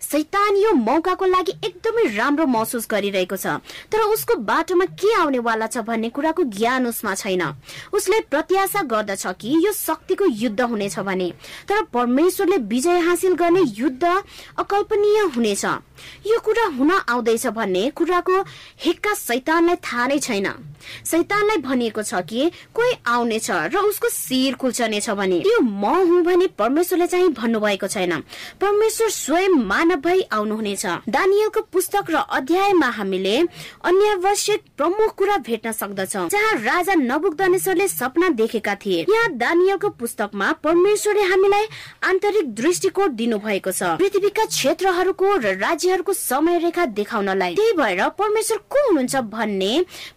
Speaker 1: सैतान यो मौकाको लागि एकदमै राम्रो महसुस गरिरहेको छ। तर उसको बाटोमा के आउनेवाला छ भन्ने कुराको ज्ञान उसमा छैन। उसले प्रत्याशा गर्दछ कि यो शक्तिको युद्ध हुनेछ भने। तर परमेश्वरले विजय हासिल गर्ने युद्ध अकल्पनीय हुनेछ। यो कुरा हुन आउँदैछ भन्ने कुराको हिक्का सैतानलाई थाहा नै छैन। सैतानलाई भनिएको छ कि कोही आउनेछ र उसको शिर कुल्चनेछ भने। त्यो म हुँ भने परमेश्वरले चाहिँ भन्नुभएको छैन। परमेश्वर स्वयं मानव भई आउनुहुनेछ। दानियलको पुस्तक र अध्यायमा हामीले अन्यावश्यक प्रमुख कुरा भेट्न सक्दछौ जहाँ राजा नबुकदनेश्वरले सपना देखेका थिए। यहाँ दानियलको पुस्तकमा परमेश्वरले हामीलाई आन्तरिक दृष्टिकोण दिनु भएको छ। पृथ्वीका क्षेत्रहरूको र राज्यहरूको समय रेखा देखाउनलाई। त्यही भएर परमेश्वर को हुनुहुन्छ भन्ने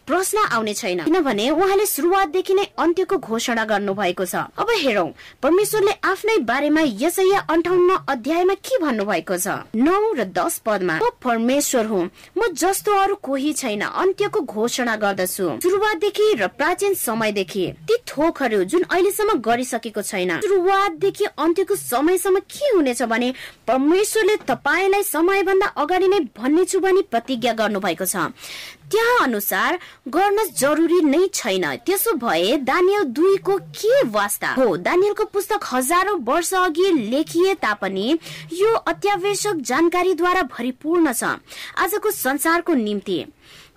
Speaker 1: प्रश्न आउने छैन। किनभने उहाँले सुरुवातदेखि नै अन्त्यको घोषणा गर्नु भएको छ। अब हेरौं परमेश्वरले आफ्नै बारेमा यसैया अन्ठाउन्न अध्यायमा के भन्नु भएको छ? नौ र दस पदमा म परमेश्वर हुँ। म जस्तो अरू कोही छैन। अन्त्यको घोषणा गर्दछु। सुरुवातदेखि र प्राचीन समयदेखि ती थोकहरू जुन अहिलेसम्म गरिसकेको छैन। सुरुवातदेखि अन्त्यको समयसम्म के हुनेछ भने परमेश्वरले तपाईँलाई समयभन्दा अगाडि नै भन्नेछु भनी प्रतिज्ञा गर्नु भएको छ। त्यहाँ अनुसार गर्न जरुरी नै छैन। त्यसो भए दानियल दुईको के वास्ता? हो दानियलको पुस्तक हजारौं वर्ष अघि लेखिए तापनि यो अत्यावश्यक जानकारीद्वारा भरिपूर्ण छ। आजको संसारको निम्ति।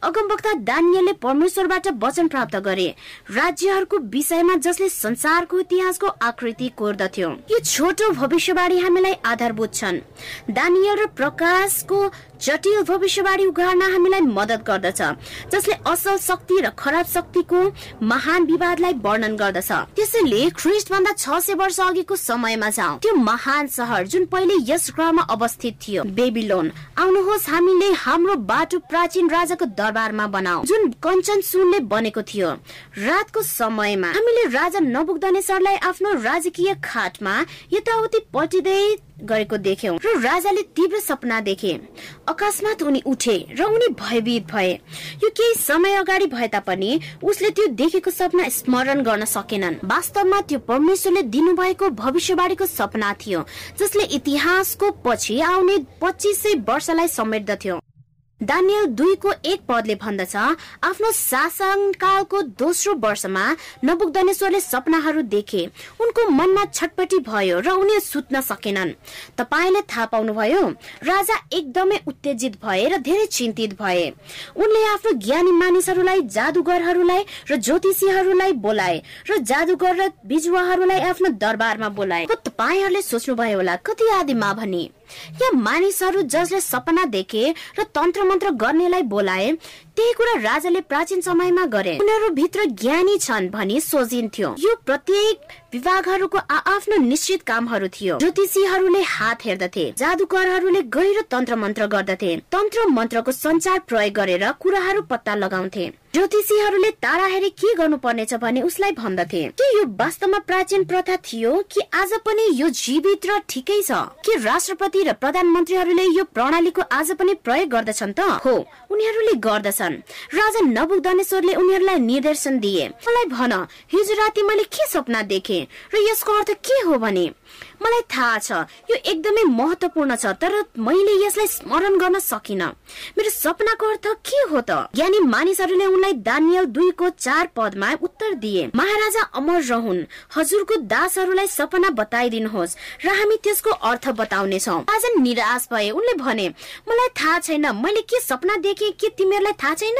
Speaker 1: अगमवक्ता दानियलले परमेश्वरबाट वचन प्राप्त गरे। राज्यहरूको विषयमा जसले संसारको इतिहासको आकृति कोर्दथ्यो। यो छोटो भविष्यवाणी हामीलाई आधारभूत छन्। दानियल र प्रकाशको जटिल भविष्यवाणी उघार्न हामीलाई मदत गर्दछ जसले असल शक्ति र खराब शक्तिको महान विवादलाई वर्णन गर्दछ। त्यसैले ख्रिस्ट भन्दा छ सय वर्ष अघिको समयमा जाउँ। त्यो महान सहर जुन पहिले यस ग्रहमा अवस्थित थियो बेबिलोन। आउनुहोस् हामीले हाम्रो बाटो प्राचीन राजाको दरबारमा बनाऊ जुन कञ्चन सुनले बनेको थियो। रातको समयमा हामीले राजा नबुक्दनेश्वरलाई आफ्नो राजकीय खाटमा यताउति पल्टिँदै गरेको देख्यौं र राजाले तीव्र सपना देखे। अकस्मात उनी उठे र उनी भयभीत भए। यो केही समय अगाडि भए तापनि उसले त्यो देखेको सपना स्मरण गर्न सकेनन्। वास्तवमा त्यो परमेश्वरले दिनुभएको भविष्यवाणीको सपना थियो जसले इतिहासको पछि आउने पच्चिस सय वर्षलाई समेट्दथ्यो। दानियल दुईको एक पदले भन्दछ। आफ्नो शासनकालको दोस्रो वर्षमा नबुकदनेश्वरले सपनाहरू देखे। उनको मनमा छटपटी भयो र उनी सुत्न सकेनन्। तपाईँले थाहा पाउनुभयो राजा एकदमै उत्तेजित भए र धेरै चिन्तित भए। उनले आफ्नो ज्ञानी मानिसहरूलाई जादुगरहरूलाई र ज्योतिषीहरूलाई बोलाए र जादुगर र बिजुवाहरूलाई आफ्नो दरबारमा बोलाए। तपाईँहरूले सोच्नुभयो होला? कति आदिमा भनी? या मानिसहरू जसले सपना देखे र तन्त्र मन्त्र गर्नेलाई बोलाए त्यही कुरा राजाले प्राचीन समयमा गरे। उनीहरू भित्र ज्ञानी छन् भनी सोचिन्थ्यो। यो प्रत्येक विभागहरूको आफ्नो निश्चित कामहरू थियो। ज्योतिषीहरूले हात हेर्दथे जादुकरहरूले गहिरो तन्त्र मन्त्र गर्दथे। तन्त्र मन्त्रको संचार प्रयोग गरेर कुराहरू पत्ता लगाउँथे। ज्योतिषीहरूले तारा हेरी के गर्नु पर्नेछ भने उसलाई भन्दथे। के यो वास्तवमा प्राचीन प्रथा थियो कि आज पनि यो जीवित र ठिकै छ? के राष्ट्रपति र प्रधानमन्त्रीहरूले यो प्रणालीको आज पनि प्रयोग गर्दछन् त? हो उनीहरूले गर्दछन्। राजा नबुकदनेश्वरले उनीहरूलाई निर्देशन दिए। मलाई भन हिजो राति मैले के सपना देखे? र यसको अर्थ के हो भने? मलाई थाहा छ यो एकदमै महत्वपूर्ण छ तर मैले यसलाई स्मरण गर्न सकिन। मेरो सपनाको अर्थ के हो त? ज्ञानी मानिसहरूले उनलाई दानियल दुईको चार पदमा उत्तर दिए। महाराजा अमर रहन्। हजुरको दासहरूलाई सपना बताइदिनुहोस् र हामी त्यसको अर्थ बताउनेछौ आज निराश भए उनले भने मलाई थाहा छैन। मैले के सपना देखेँ के तिमीहरूलाई थाहा छैन?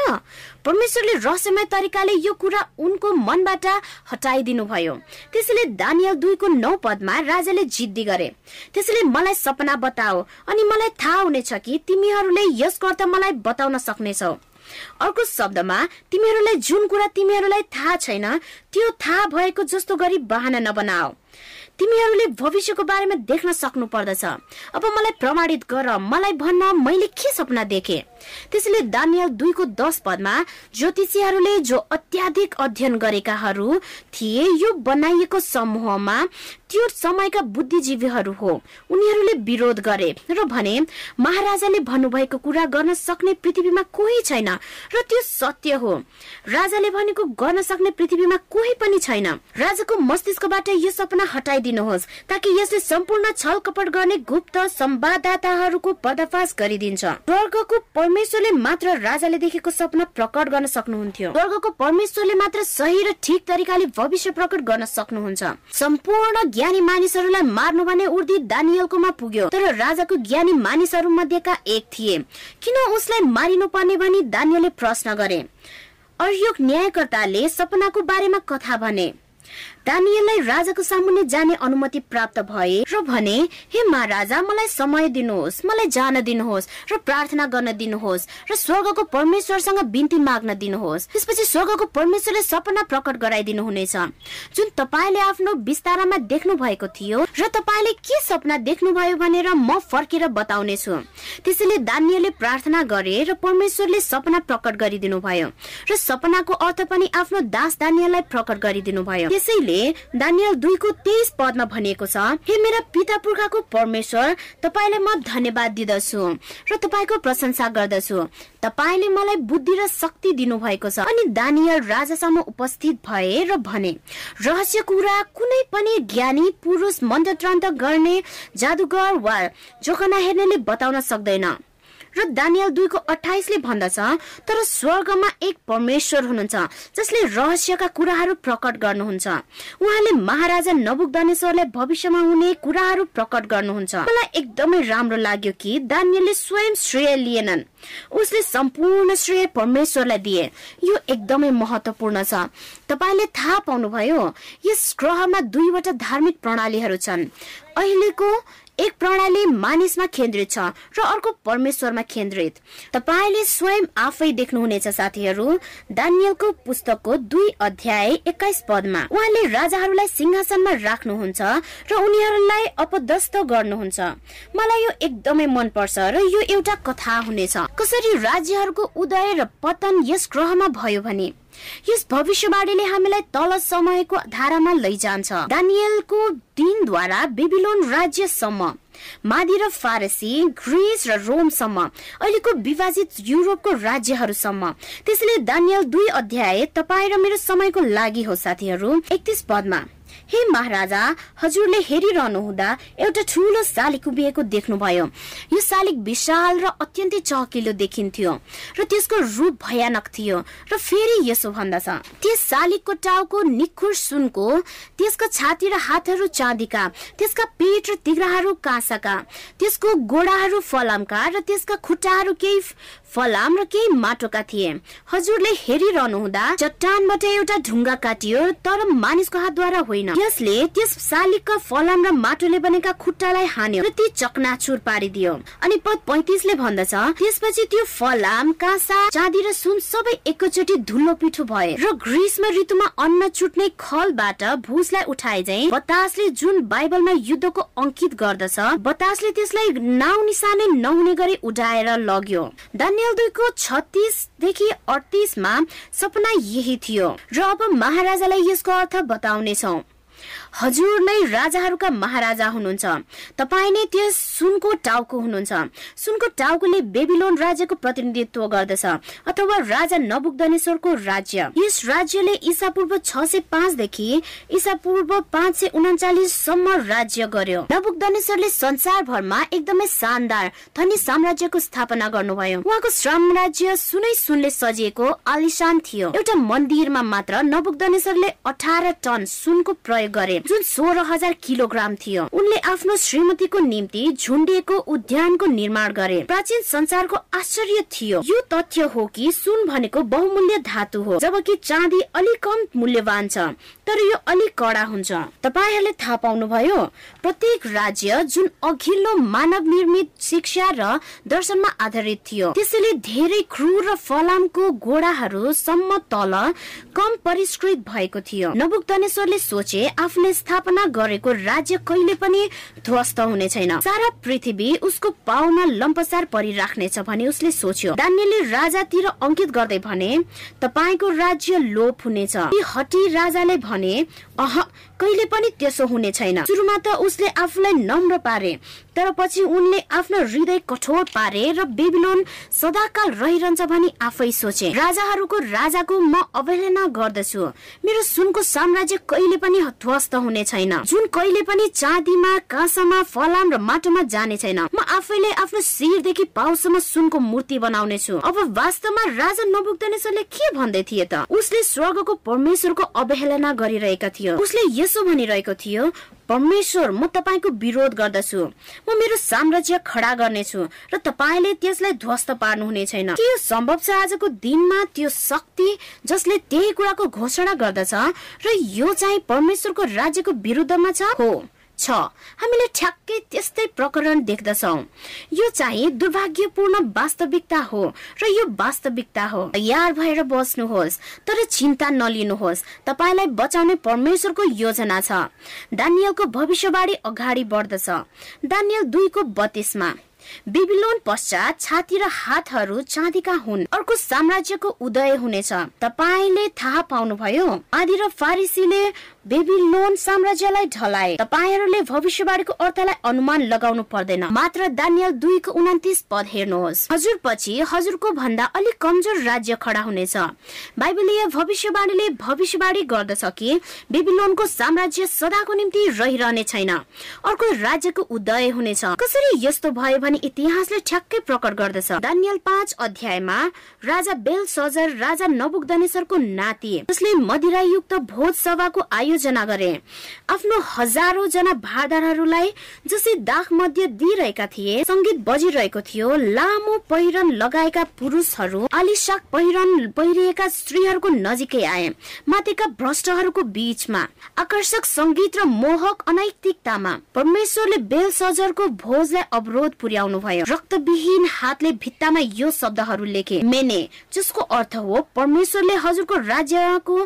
Speaker 1: परमेश्वरले रहस्यमय तरिकाले यो कुरा उनको मनबाट हटाइदिनु भयो त्यसैले दानियल दुईको नौ पदमा राजाले जिद्दी गरे। त्यसैले मलाई सपना बताओ अनि मलाई थाहा हुनेछ कि तिमीहरूले यसको अर्थ मलाई बताउन सक्नेछौ। अर्को शब्दमा तिमीहरूलाई जुन कुरा तिमीहरूलाई थाहा छैन त्यो थाहा भएको जस्तो गरी बहाना नबनाओ। तिमीहरूले भविष्यको बारेमा देख्न सक्नु पर्दछ अब मलाई प्रमाणित गर मलाई भन्न मैले के सपना देखे? त्यसैले दानियल दुईको दस पदमा ज्योतिषीहरूले जो अत्याधिक अध्ययन गरेकाहरू थिए यो बनाइएको समूहमा त्यो समयका बुद्धिजीवीहरू हो। उनीहरूले विरोध गरे र भने महाराजाले भन्नुभएको कुरा गर्न सक्ने पृथ्वीमा कोही छैन र त्यो सत्य हो। राजाले भनेको गर्न सक्ने पृथ्वीमा कोही पनि छैन। राजाको मस्तिष्कबाट यो सपना हटाइदिनुहोस् ताकि यसले सम्पूर्ण छल कपट गर्ने गुप्त संवाददाताहरूको पर्दाफास गरिदिन्छ। स्वर्गको परमेश्वरले मात्र राजाले देखेको सपना प्रकट गर्न सक्नुहुन्थ्यो। स्वर्गको परमेश्वरले मात्र सही र ठिक तरिकाले भविष्य प्रकट गर्न सक्नुहुन्छ। सम्पूर्ण ज्ञानी मानिसहरूलाई मार्नु भने उर्दी दानियलकोमा पुग्यो तर राजाको ज्ञानी मानिसहरू मध्येका एक थिए। किन उसलाई मारिनु पर्ने भनी दानियलले प्रश्न गरे। अर्योग न्यायकर्ताले सपनाको बारेमा कथा भने। दानियललाई राजाको सामुन्ने जाने अनुमति प्राप्त भए र भने हे महाराजा मलाई समय दिनुहोस् मलाई जान दिनुहोस् र प्रार्थना गर्न दिनुहोस् र स्वर्गको परमेश्वरसँग बिन्ती माग्न दिनुहोस्। त्यसपछि स्वर्गको परमेश्वरले सपना प्रकट गराइदिनु हुनेछ। जुन तपाईँले आफ्नो विस्तारमा देख्नु भएको थियो र तपाईँले के सपना देख्नुभयो भनेर म फर्केर बताउने छु त्यसैले दानियलले प्रार्थना गरे र परमेश्वरले सपना प्रकट गरिदिनु भयो र सपनाको अर्थ पनि आफ्नो दास दानियललाई प्रकट गरिदिनु भयो त्यसैले दानियल दुईको तेइस पदमा भनिएको छ हे मेरा पिता पुर्खाको परमेश्वर तपाईँलाई म धन्यवाद दिदछु र तपाईँको प्रशंसा गर्दछु। तपाईँले मलाई बुद्धि र शक्ति दिनु भएको छ अनि दानियल राजासम्म उपस्थित भए र भने रहस्य कुरा कुनै पनि ज्ञानी पुरुष मन्त्र गर्ने जादुगर वा जोखना हेर्नेले बताउन सक्दैन। र दानियल दुईको अठाइसले भन्दछ तर स्वर्गमा एक परमेश्वर हुनुहुन्छ जसले रहस्यका कुराहरू प्रकट गर्नुहुन्छ। उहाँले महाराजा नबुकदानेश्वरलाई भविष्यमा हुने कुराहरू प्रकट गर्नुहुन्छ। मलाई एकदमै राम्रो लाग्यो कि दानियलले स्वयं श्रेय लिएनन्। उसले सम्पूर्ण श्रेय परमेश्वरलाई दिए। यो एकदमै महत्वपूर्ण छ। तपाईँले थाहा पाउनुभयो यस ग्रहमा दुईवटा धार्मिक प्रणालीहरू छन्। अहिलेको एक प्रणाली मानिसमा केन्द्रित छ र अर्को परमेश्वरमा केन्द्रित। तपाईँले स्वयं आफै देख्नुहुनेछ साथीहरू। दानियलको पुस्तकको दुई अध्याय एक्काइस पदमा। उहाँले राजाहरूलाई सिंहासनमा राख्नुहुन्छ र उनीहरूलाई अपदस्थ गर्नुहुन्छ। मलाई यो एकदमै मन पर्छ र यो एउटा कथा हुनेछ। कसरी राज्यहरूको उदय र पतन यस ग्रहमा भयो भने? यस भविष्यवाणीले हामीलाई तल समयको धारामा लैजान्छ। दानियलको दिनद्वारा बेबिलोन राज्यसम्म मादी र फारसी ग्रिस र रोमसम्म अहिलेको विभाजित युरोपको राज्यहरूसम्म। त्यसैले दानियल दुई अध्याय तपाईँ र मेरो समयको लागि हो साथीहरू। एकतिस पदमा। हे महाराजा हजुरले हेरिरहनु हुँदा एउटा ठुलो शालिक उभिएको देख्नुभयो। यो शालिक विशाल र अत्यन्तै चहकिलो देखिन्थ्यो र त्यसको रूप भयानक थियो र फेरि यसो भन्दछ। त्यस शालिकको टाउको निखुर सुनको त्यसको छाती र हातहरू चाँदीका त्यसका पेट र तिग्राहरू काँसाका त्यसको गोडाहरू फलामका र त्यसका खुट्टाहरू केही फलाम र केही माटोका थिए। हजुरले हेरिरहनु हुँदा चट्टानबाट एउटा ढुङ्गा काटियो तर मानिसको हातद्वारा होइन। यसले त्यस शालिगका फलाम र माटोले बनेका खुट्टालाई हान्यो र ती चकनाचुर पारिदियो। अनि पद पैतिसले भन्दछ त्यसपछि त्यो फलाम काँसा चाँदी र सुन सबै एकैचोटि धुलो पिठो भए र ग्रीष्म ऋतुमा अन्न चुट्ने खलबाट भुसलाई उठाए चाहिँ बतासले जुन बाइबलमा युद्धको अंकित गर्दछ बतासले त्यसलाई नाउ निशाने नहुने गरी उडाएर लग्यो। दान्य दानियल दुईको छत्तिसदेखि अडतिसमा सपना यही थियो र अब महाराजालाई यसको अर्थ बताउनेछौ। हजुर नै राजाहरूका महाराजा हुनुहुन्छ। तपाईँ नै त्यस सुनको टाउको हुनुहुन्छ। सुनको टाउकोले बेबिलोन राज्यको प्रतिनिधित्व गर्दछ अथवा राजा नबुकदनेश्वरको राज्य। यस राज्यले ईसा पूर्व छ सय पाँचदेखि ईसा पूर्व पाँच सय उन्चालिससम्म राज्य गर्यो। नबुकदनेश्वरले संसारभरमा एकदमै शानदार धनी साम्राज्यको स्थापना गर्नुभयो। उहाँको साम्राज्य सुनै सुनले सजिएको आलिसान थियो। एउटा मन्दिरमा मात्र नबुकदनेश्वरले अठार टन सुनको प्रयोग गरे। जुन सोह्र हजार किलोग्राम थियो उनले आफ्नो श्रीमतीको निम्ति झुन्डिएको उद्यानको निर्माण गरे। प्राचीन संसारको आश्चर्य थियो। यो तथ्य हो कि सुन भनेको बहुमूल्य धातु हो जबकि चाँदी अलिक कम मूल्यवान छ तर यो अलिक कडा हुन्छ। तपाईँहरूले थाहा पाउनुभयो प्रत्येक राज्य जुन अघिल्लो मानव निर्मित शिक्षा र दर्शनमा आधारित थियो त्यसैले धेरै क्रूर र फलामको घोडाहरू सम्म तल कम परिष्कृत भएको थियो। नबुक्तनेश्वरले सोचे आफूले स्थापना गरेको राज्य कहिले पनि ध्वस्त हुने छैन। सारा पृथ्वी उसको पाउमा लम्पसार परिराख्नेछ भने उसले सोच्यो दान्यले राजातिर अंकित गर्दै भने तपाईँको राज्य लोप हुनेछ। हटी राजाले भने अह कहिले पनि त्यसो हुने छैन। सुरुमा त उसले आफूलाई नम्र पारे तर पछि उनले आफ्नो हृदय कठोर पारे र बेबिलोन सदाकाल रहिरहन्छ भनी आफै सोचे। राजाहरूको राजाको म अवहेलना गर्दछु। मेरो सुनको साम्राज्य कहिले पनि ध्वस्त हुने छैन। जुन कहिले पनि चाँदीमा काँसामा फलाम र माटोमा जाने छैन। म आफैले आफ्नो शिरदेखि पाउसम्म सुनको मूर्ति बनाउने छु अब वास्तवमा राजा नबुक्दनेश्वरले के भन्दै थिए त? उसले स्वर्गको परमेश्वरको अवहेलना गरिरहेका थियो। उसले यसो भनिरहेको थियो परमेश्वर म तपाईँको विरोध गर्दछु। म मेरो साम्राज्य खडा गर्नेछु र तपाईँले त्यसलाई ध्वस्त पार्नुहुने छैन। के सम्भव छ आजको दिनमा त्यो शक्ति जसले त्यही कुराको घोषणा गर्दछ र यो चाहिँ परमेश्वरको राज्यको विरुद्धमा छ? हो। छ। हामीले ठ्याक्कै त्यस्तै प्रकरण देख्दछौ। यो चाहिँ दुर्भाग्यपूर्ण वास्तविकता हो र यो वास्तविकता हो। तयार भएर बस्नुहोस् तर चिन्ता नलिनुहोस्। तपाईँलाई बचाउने परमेश्वरको योजना छ। दानियलको भविष्यवाणी अगाडि बढ्दछ। दानियल दुईको बत्तीसमा बेबिलोन पश्चात छाती र हातहरू चाँदीका हुन्। अर्को साम्राज्यको उदय हुनेछ। तपाईँले थाहा पाउनुभयो? आदि र फारिसीले बेबिलोन साम्राज्यलाई ढलाए। तपाईँहरूले भविष्यवाणीको अर्थलाई अनुमान लगाउनु पर्दैन। मात्र दानियल दुईको उन्तिस पद हेर्नुहोस्। हजुर पछि हजुरको भन्दा अलिक कमजोर राज्य खडा हुनेछ। बाइबलीय भविष्यवाणीले भविष्यवाणी गर्दछ कि बेबिलोनको साम्राज्य सदाको निम्ति रहिरहने छैन। अर्को राज्यको उदय हुनेछ। कसरी यस्तो भयो भने इतिहासले ठ्याक्कै प्रकट गर्दछ। दानियल पाँच अध्यायमा राजा बेल सजर राजा नबुकदनेश्वरको नाति जसले मदिरायुक्त भोज सभाको आयोजना गरे। आफ्नो हजारौं जना भारदारहरूलाई जसै दाग मध्य दिइरहेका थिए संगीत बजिरहेको थियो लामो पहिरन लगाएका पुरुषहरू आलिसाक पहिरन पहिरिएका स्त्रीहरूको नजिकै आए माथिका भ्रष्टहरूको बीचमा। आकर्षक संगीत र मोहक अनैतिकतामा परमेश्वरले बेल सजरको भोजलाई अवरोध पुर्याउनु भयो रक्तविहीन हातले भित्तामा यो शब्दहरू लेखे मेने जसको अर्थ हो परमेश्वरले हजुरको राज्यको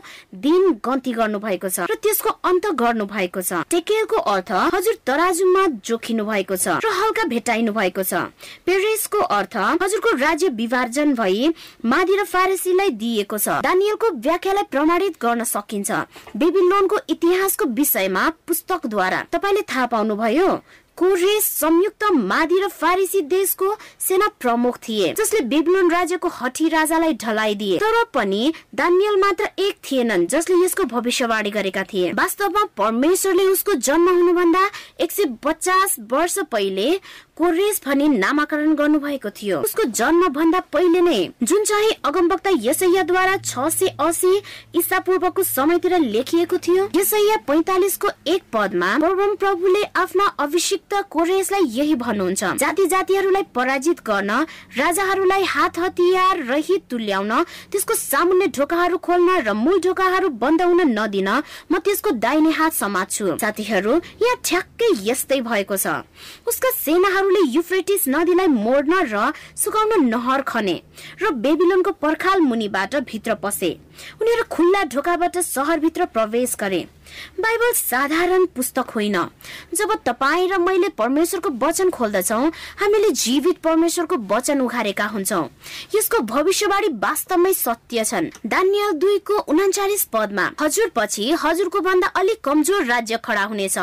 Speaker 1: दिन गन्ती गर्नु भएको छ। र त्यसको अन्त गर्नु भएको छ। टेकेलको अर्थ हजुर तराजुमा जोखिनु भएको छ र हल्का भेटाइनु भएको छ। पेरेसको अर्थ हजुरको राज्य विभाजन भई मादी र फारेसीलाई दिइएको छ। दानियलको व्याख्यालाई प्रमाणित गर्न सकिन्छ। बेबिलोनको इतिहासको विषयमा पुस्तकद्वारा। तपाईँले थाहा पाउनुभयो? कोरेस संयुक्त मादी र फारिसी देशको सेना प्रमुख थिए जसले बेबिलोन राज्यको हठी राजालाई ढलाइदिए तर पनि दानियल मात्र एक थिएनन् जसले यसको भविष्यवाणी गरेका थिए। वास्तवमा परमेश्वरले उसको जन्म हुनुभन्दा एक सय पचास वर्ष पहिले कोरेस भनी नामाकरण गर्नु भएको थियो। उसको जन्म भन्दा पहिले नै जुन चाहिँ अगमवक्ता यसैयाद्वारा छ सय असी ईसा पूर्वको समयतिर लेखिएको थियो यसैया पैतालिसको एक पदमा प्रभुले आफ्ना अभिषिक्त कोरेसलाई यही भन्नुहुन्छ। जाति जातिहरूलाई पराजित गर्न राजाहरूलाई हात हतियार रहित तुल्याउन त्यसको सामुन्ने ढोकाहरू खोल्न र मूल ढोकाहरू बन्द हुन नदिन म त्यसको दाहिने हात समात्छु साथीहरू यहाँ ठ्याक्कै यस्तै भएको छ। उसका सेनाहरूले युफ्रेटिस नदीलाई मोड्न र सुकाउन नहर खने र बेबिलोनको पर्खाल मुनिबाट भित्र पसे। उनीहरू खुल्ला ढोकाबाट सहरभित्र प्रवेश गरे। बाइबल साधारण पुस्तक होइन। जब तपाईँ र मैले परमेश्वरको वचन खोल्दछौ हामीले जीवित परमेश्वरको वचन उघारेका हुन्छौ। यसको भविष्यवाणी वास्तवमै सत्य छन्। दानियल दुईको उनाचालिस पदमा हजुर पछि हजुरको भन्दा अलिक कमजोर राज्य खडा हुनेछ।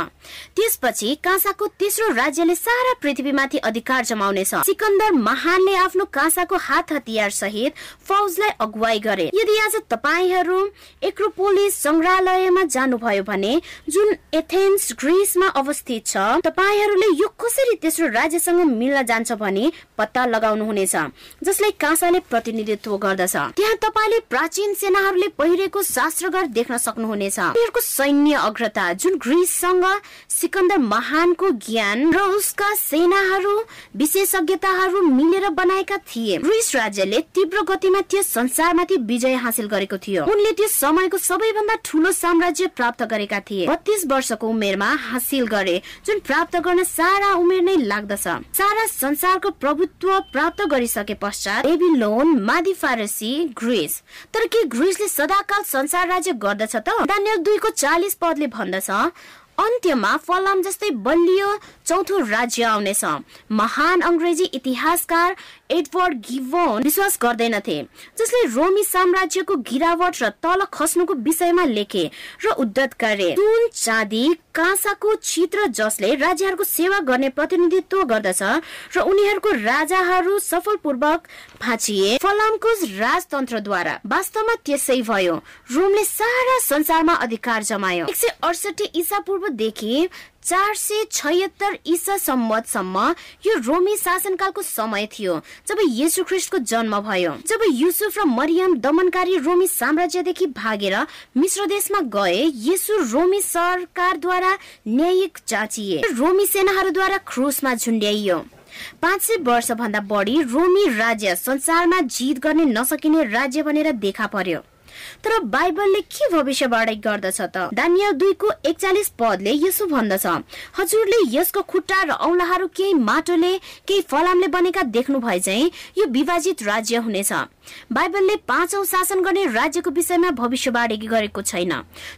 Speaker 1: त्यसपछि काँसाको तेस्रो राज्यले सारा पृथ्वीमाथि अधिकार जमाउनेछ। सिकन्दर महानले आफ्नो काँसाको हात हतियार सहित फौजलाई अगुवाई गरे। यदि आज तपाईँहरू एक्रोपोलिस संग्रहालयमा जानुभयो भयो भने जुन एथेन्स ग्रिसमा अवस्थित छ तपाईँहरूले यो कसरी तेस्रो राज्यसँग मिल्न जान्छ भने पत्ता लगाउनु हुनेछ जसलाई काँसाले प्रतिनिधित्व गर्दछ। त्यहाँ तपाईँले प्राचीन सेनाहरूले पहिरेको शास्त्रगर देख्न सक्नुहुनेछ। उनीहरूको सैन्य अग्रता जुन ग्रिससँग सिकन्दर महानको ज्ञान र उसका सेनाहरू विशेषज्ञताहरू मिलेर बनाएका थिए। ग्रिस राज्यले तीव्र गतिमा त्यस संसारमाथि विजय हासिल गरेको थियो। उनले त्यस समयको सबैभन्दा ठुलो साम्राज्य प्राप्त गरेका थिए। बत्तीस वर्षको उमेरमा हासिल गरे जुन प्राप्त गर्न सारा उमेर नै लाग्दछ। सारा संसारको प्रभुत्व प्राप्त गरिसके पश्चात एबिलोन मादी फारसी ग्रिस। तर के ग्रिसले सदाकाल संसार राज्य गर्दछ त? दानियल दुईको चालिस पदले भन्दछ। अन्त्यमा फलाम जस्तै बलियो चौथो राज्य आउनेछ। महान अङ्ग्रेजी इतिहासकार एडवर्ड गिभोन विश्वास गर्दैनथे जसले रोमी साम्राज्यको गिरावट र तल खस्नुको विषयमा लेखे र उद्धत गरे। सुन चाँदी काँसाको चित्र जसले राज्यहरूको सेवा गर्ने प्रतिनिधित्व गर्दछ र उनीहरूको राजाहरू सफलपूर्वक फाँचिए फलामको राजतन्त्रद्वारा। वास्तवमा त्यसै भयो। रोमले सारा संसारमा अधिकार जमायो। एक सय अडसठी ईसा पूर्वदेखि चार सय छयत्तर ईसा सम्मतसम्म यो रोमी शासनकालको समय थियो जब येसु ख्रिस्टको जन्म भयो। जब युसुफ र मरियम दमनकारी रोमी साम्राज्यदेखि भागेर मिश्र देशमा गए येसु रोमी सरकारद्वारा न्यायिक जाँचिए। रोमी सेनाहरूद्वारा क्रुसमा झुन्ड्याइयो। पाँच सय वर्ष भन्दा बढी रोमी राज्य संसारमा जित गर्ने नसकिने राज्य भनेर देखा पर्यो। तर बाइबलले के भविष्यवाणी गर्दछ त? दानियल दुईको एकचालिस पदले यसो भन्दछ। हजुरले यसको खुट्टा र औलाहरू केही माटोले केही फलामले बनेका देख्नु भए चाहिँ यो विभाजित राज्य हुनेछ। बाइबलले पाँचौं शासन गर्ने राज्यको विषयमा भविष्यवाणी गरेको छैन।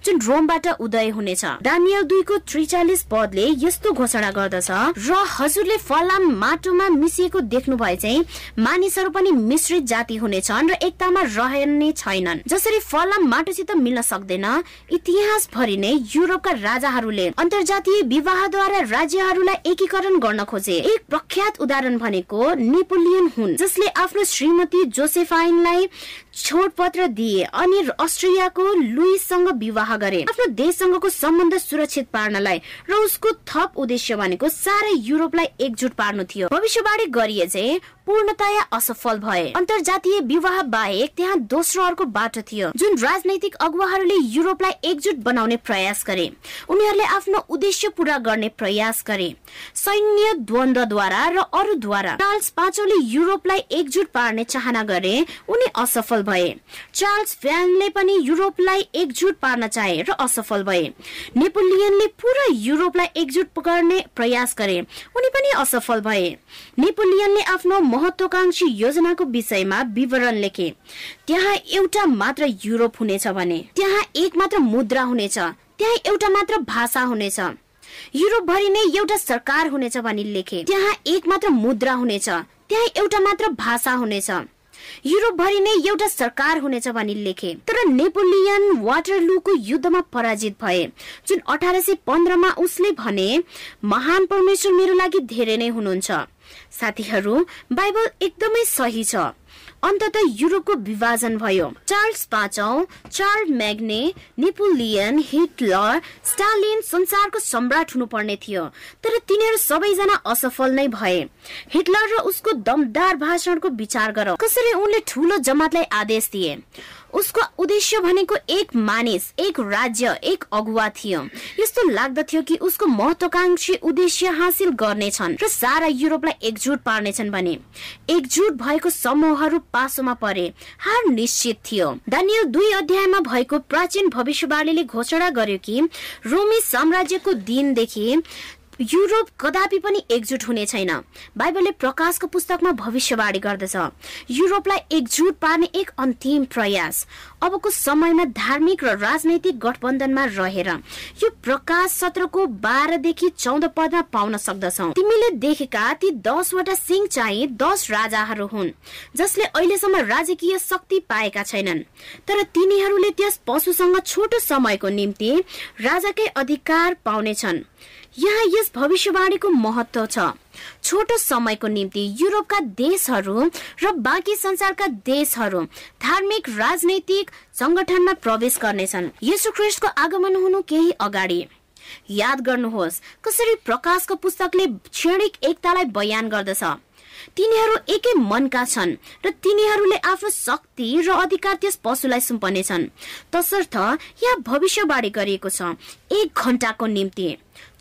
Speaker 1: जुन रोमबाट उदय हुनेछ। दानियल दुईको त्रिचालिस पदले यस्तो घोषणा गर्दछ र हजुरले फलाम माटोमा मिसिएको देख्नु भए चाहिँ मानिसहरू पनि मिश्रित जाति हुनेछन् र एकतामा रहने छैनन्। जसरी फलाम माटोसित मिल्न सक्दैन। इतिहास भरि नै युरोपका राजाहरूले अन्तर्जातीय विवाहद्वारा राज्यहरूलाई एकीकरण गर्न खोजे। एक प्रख्यात उदाहरण भनेको नेपोलियन हुन् जसले आफ्नो श्रीमती जोसेफाइनलाई छोड पत्र दिए। अनि अस्ट्रियाको लुइससँग विवाह गरे। आफ्नो देशसँगको सम्बन्ध सुरक्षित पार्नलाई र उसको थप उद्देश्य भनेको सारै युरोपलाई एकजुट पार्नु थियो। भविष्यवाणी गरिए चाहिँ पूर्णतया असफल भए। अन्तर्जातीय विवाह बाहेक त्यहाँ दोस्रो अर्को बाटो थियो जुन राजनैतिक अगुवाहरूले युरोपलाई एकजुट बनाउने प्रयास गरे। उनीहरूले आफ्नो उद्देश्य पूरा गर्ने प्रयास गरे। सैन्य द्वन्द्वद्वारा र अरूद्वारा चार्ल्स पाँचौले युरोपलाई एकजुट पार्ने चाहना गरे। उनी असफल भए। चार्ल्स फ्यानले पनि युरोपलाई एकजुट पार्न चाहे र असफल भए। नेपोलियनले पुरा युरोपलाई एकजुट गर्ने प्रयास गरे। उनी पनि असफल भए। नेपोलियनले आफ्नो महत्वाकांक्षी योजनाको विषयमा विवरण लेखे। त्यहाँ एउटा मात्र युरोप हुनेछ भने। त्यहाँ एक मात्र मुद्रा हुनेछ। त्यहाँ एउटा मात्र भाषा हुनेछ। युरोप भरि नै एउटा सरकार हुनेछ भनी लेखे। त्यहाँ एक मात्र मुद्रा हुनेछ। त्यहाँ एउटा मात्र भाषा हुनेछ। युरोप भरि नै एउटा सरकार हुनेछ भनी लेखे। तर नेपोलियन वाटरलुको युद्धमा पराजित भए। जुन अठार सय पन्ध्रमा उसले भने महान परमेश्वर मेरो लागि धेरै नै हुनुहुन्छ। साथीहरू बाइबल एकदमै सही छ। अन्तत युरोपको विभाजन भयो। चार्ल्स पाँचौं Charlemagne Napoleon Hitler Stalin संसारको सम्राट हुनुपर्ने थियो। तर तिनीहरू सबैजना असफल नै भए। हिटलर र उसको दमदार भाषणको विचार गर। कसरी उनले ठुलो जमातलाई आदेश दिए? उसको उद्देश्य भनेको एक मानिस एक राज्य एक अगुवा थियो। यस्तो लाग्दथ्यो कि उसको महत्वाकांक्षी उद्देश्य हासिल गर्नेछन् र सारा युरोपलाई एकजुट पार्नेछन् भने। एकजुट भएको समूहहरू पासोमा परे। हार निश्चित थियो। दानियल दुई अध्यायमा भएको प्राचीन भविष्यवाणीले घोषणा गर्यो कि रोमी साम्राज्यको दिनदेखि युरोप कदापि पनि एकजुट हुने छैन। बाइबलले प्रकाशको पुस्तकमा भविष्यवाणी गर्दछ। युरोपलाई एकजुट पार्ने एक अन्तिम प्रयास। अबको समयमा धार्मिक र राजनैतिक गठबन्धनमा रहेर यो प्रकाश सत्रको बाह्रदेखि चौध पदमा पाउन सक्दछौ। तिमीले देखेका ती दसवटा सिंह चाहिँ दस राजाहरू हुन् जसले अहिलेसम्म राजकीय शक्ति पाएका छैनन्। तर तिनीहरूले त्यस पशुसँग छोटो समयको निम्ति राजाकै अधिकार पाउनेछन्। यहाँ यस भविष्यवाणीको महत्व छ। छोटो समयको निम्ति युरोपका देशहरू र बाँकी संसारका देशहरू धार्मिक राजनैतिक संगठनमा प्रवेश गर्नेछन्। यसो ख्रिस्टको आगमन हुनु केही अगाडि। याद गर्नुहोस् कसरी प्रकाशको पुस्तकले क्षणिक एकतालाई बयान गर्दछ। तिनीहरू एकै मनका छन् र तिनीहरूले आफ्नो शक्ति र अधिकार त्यस पशुलाई सुम्पनेछन्। तसर्थ यहाँ भविष्यवाणी गरिएको छ एक घण्टाको निम्ति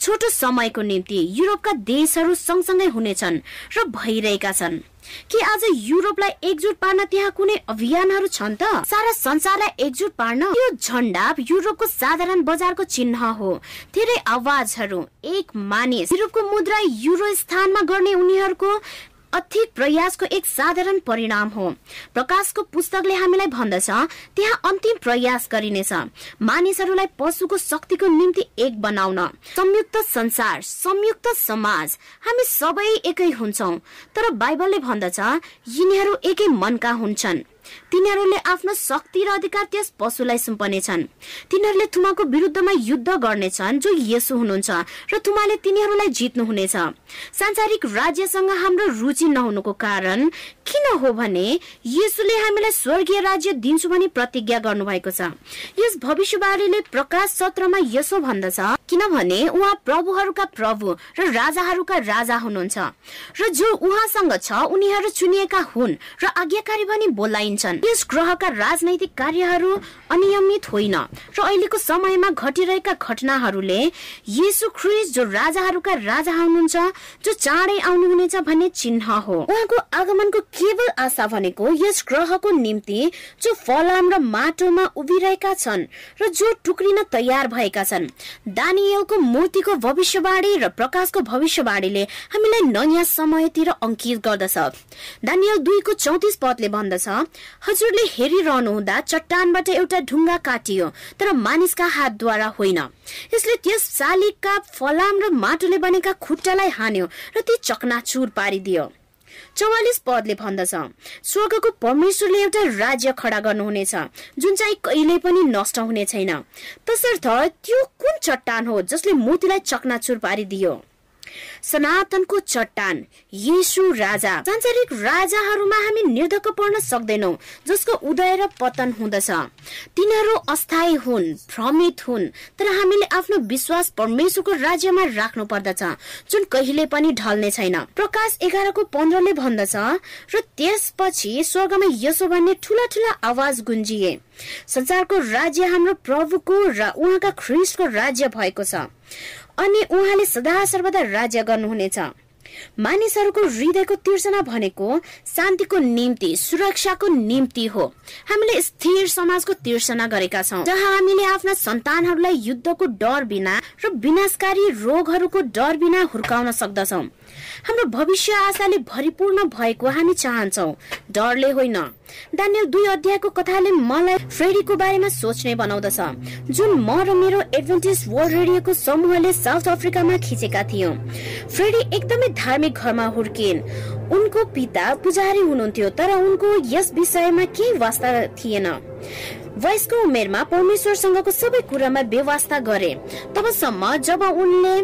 Speaker 1: छोटो समयको निम्ति युरोपका देशहरू सँगसँगै हुनेछन् र भइरहेका छन्। के आज युरोपलाई एकजुट पार्न त्यहाँ कुनै अभियानहरू छन् त? सारा संसारलाई एकजुट पार्न? यो झण्डा युरोपको साधारण बजारको चिन्ह हो। धेरै आवाजहरू एक मानिस युरोपको मुद्रा युरो स्थानमा गर्ने उनीहरूको अधिक प्रयासको एक साधारण परिणाम हो। प्रकाशको पुस्तकले हामीलाई भन्दछ त्यहाँ अन्तिम प्रयास गरिनेछ। मानिसहरूलाई पशुको शक्तिको निम्ति एक बनाउन। संयुक्त संसार संयुक्त समाज हामी सबै एकै हुन्छौ। तर बाइबलले भन्दछ यिनीहरू एकै मनका हुन्छन्। तिनीहरूले आफ्नो शक्ति र अधिकार त्यस पशुलाई सुम्पनेछन्। तिनीहरूले थुमाको विरुद्धमा युद्ध गर्नेछन् जो यसो हुनुहुन्छ र थुमाले तिनीहरूलाई जित्नुहुनेछ। सांसारिक राज्यसँग हाम्रो रुचि नहुनुको कारण किन हो भने यसुले हामीलाई स्वर्गीय राज्य दिन्छु भनी प्रतिज्ञा गर्नुभएको छ। यस भविष्यवाणीले प्रकाश सत्रमा यसो भन्दछ किनभने उहाँ प्रभुहरूका प्रभु र राजाहरूका राजा हुनुहुन्छ। र जो उहाँसँग छ उनीहरू चुनिएका हुन् र आज्ञाकारी भनी बोलाइन्छन्। यस ग्रहका राजनैतिक कार्यहरू अनियमित होइन र अहिलेको समयमा घटिरहेका घटनाहरूले यीशु ख्रिस्ट जो राजाहरूका राजा हुनुहुन्छ जो चाँडै आउनुहुनेछ भन्ने चिन्ह हो। उहाँको आगमनको केवल आशा भनेको यस ग्रहको निम्ति जो फलाम र माटोमा उभिरहेका छन् र जो टुक्रिन तयार भएका छन्। दानियलको मूर्तिको भविष्यवाणी र प्रकाशको भविष्यवाणीले हामीलाई नयाँ समयतिर अंकित गर्दछ। दानियल दुईको चौतिस पदले भन्दछ हजुरले हेरिरहनु हुँदा चट्टानबाट एउटा ढुङ्गा काटियो तर मानिसका हातद्वारा होइन। यसले त्यस शालिगका फलाम र माटोले बनेका खुट्टालाई हान्यो र ती चकनाचुर पारिदियो। चौवालिस पदले भन्दछ स्वर्गको परमेश्वरले एउटा राज्य खडा गर्नुहुनेछ जुन चाहिँ कहिले पनि नष्ट हुने छैन। तसर्थ त्यो कुन चट्टान हो जसले मूर्तिलाई चकनाचुर पारिदियो? सनातनको चट्टान येशु राजा। सांसारिक राजाहरूमा हामी निर्धक पर्न सक्दैनौ जसको उदय र पतन हुँदछ। तिनीहरू अस्थायी हुन् भ्रमित हुन् तर हामीले आफ्नो विश्वास परमेश्वरको राज्यमा राख्नु पर्दछ जुन कहिले पनि ढल्ने छैन। प्रकाश एघारको पन्ध्रले भन्दछ र त्यसपछि स्वर्गमा यसो भन्ने ठुला ठुला आवाज गुन्जिए। संसारको राज्य हाम्रो प्रभुको र उहाँका ख्रिस्टको राज्य भएको छ। अनि उहाँले सदा सर्वदा राज्य गर्नुहुनेछ। मानिसहरूको हृदयको तिर्सना भनेको शान्तिको निम्ति सुरक्षाको निम्ति हो। हामीले स्थिर समाजको तिर्सना गरेका छौँ जहाँ हामीले आफ्ना सन्तानहरूलाई युद्धको डर बिना र विनाशकारी रोगहरूको डर बिना हुर्काउन सक्दछौ। हाम्रो भविष्य आशाले भरिपूर्ण भएको हामी चाहन्छौ। डरले होइन। दानियल दुई अध्यायको कथाले मलाई फ्रेडीको बारेमा सोच्ने बनाउँदछ। जुन म र मेरो एडभेन्टिज वर्ल्ड रेडियोको समूहले साउथ अफ्रिकामा खिचेका थियौँ। फ्रेडी एकदमै धार्मिक घरमा हुर्किन्। उनको पिता पुजारी हुनुहुन्थ्यो तर उनको यस विषयमा केही वास्ता थिएन। वयस्क उमेरमा परमेश्वरसँगको सबै कुरामा व्यवस्था गरे। तबसम्म जब उनले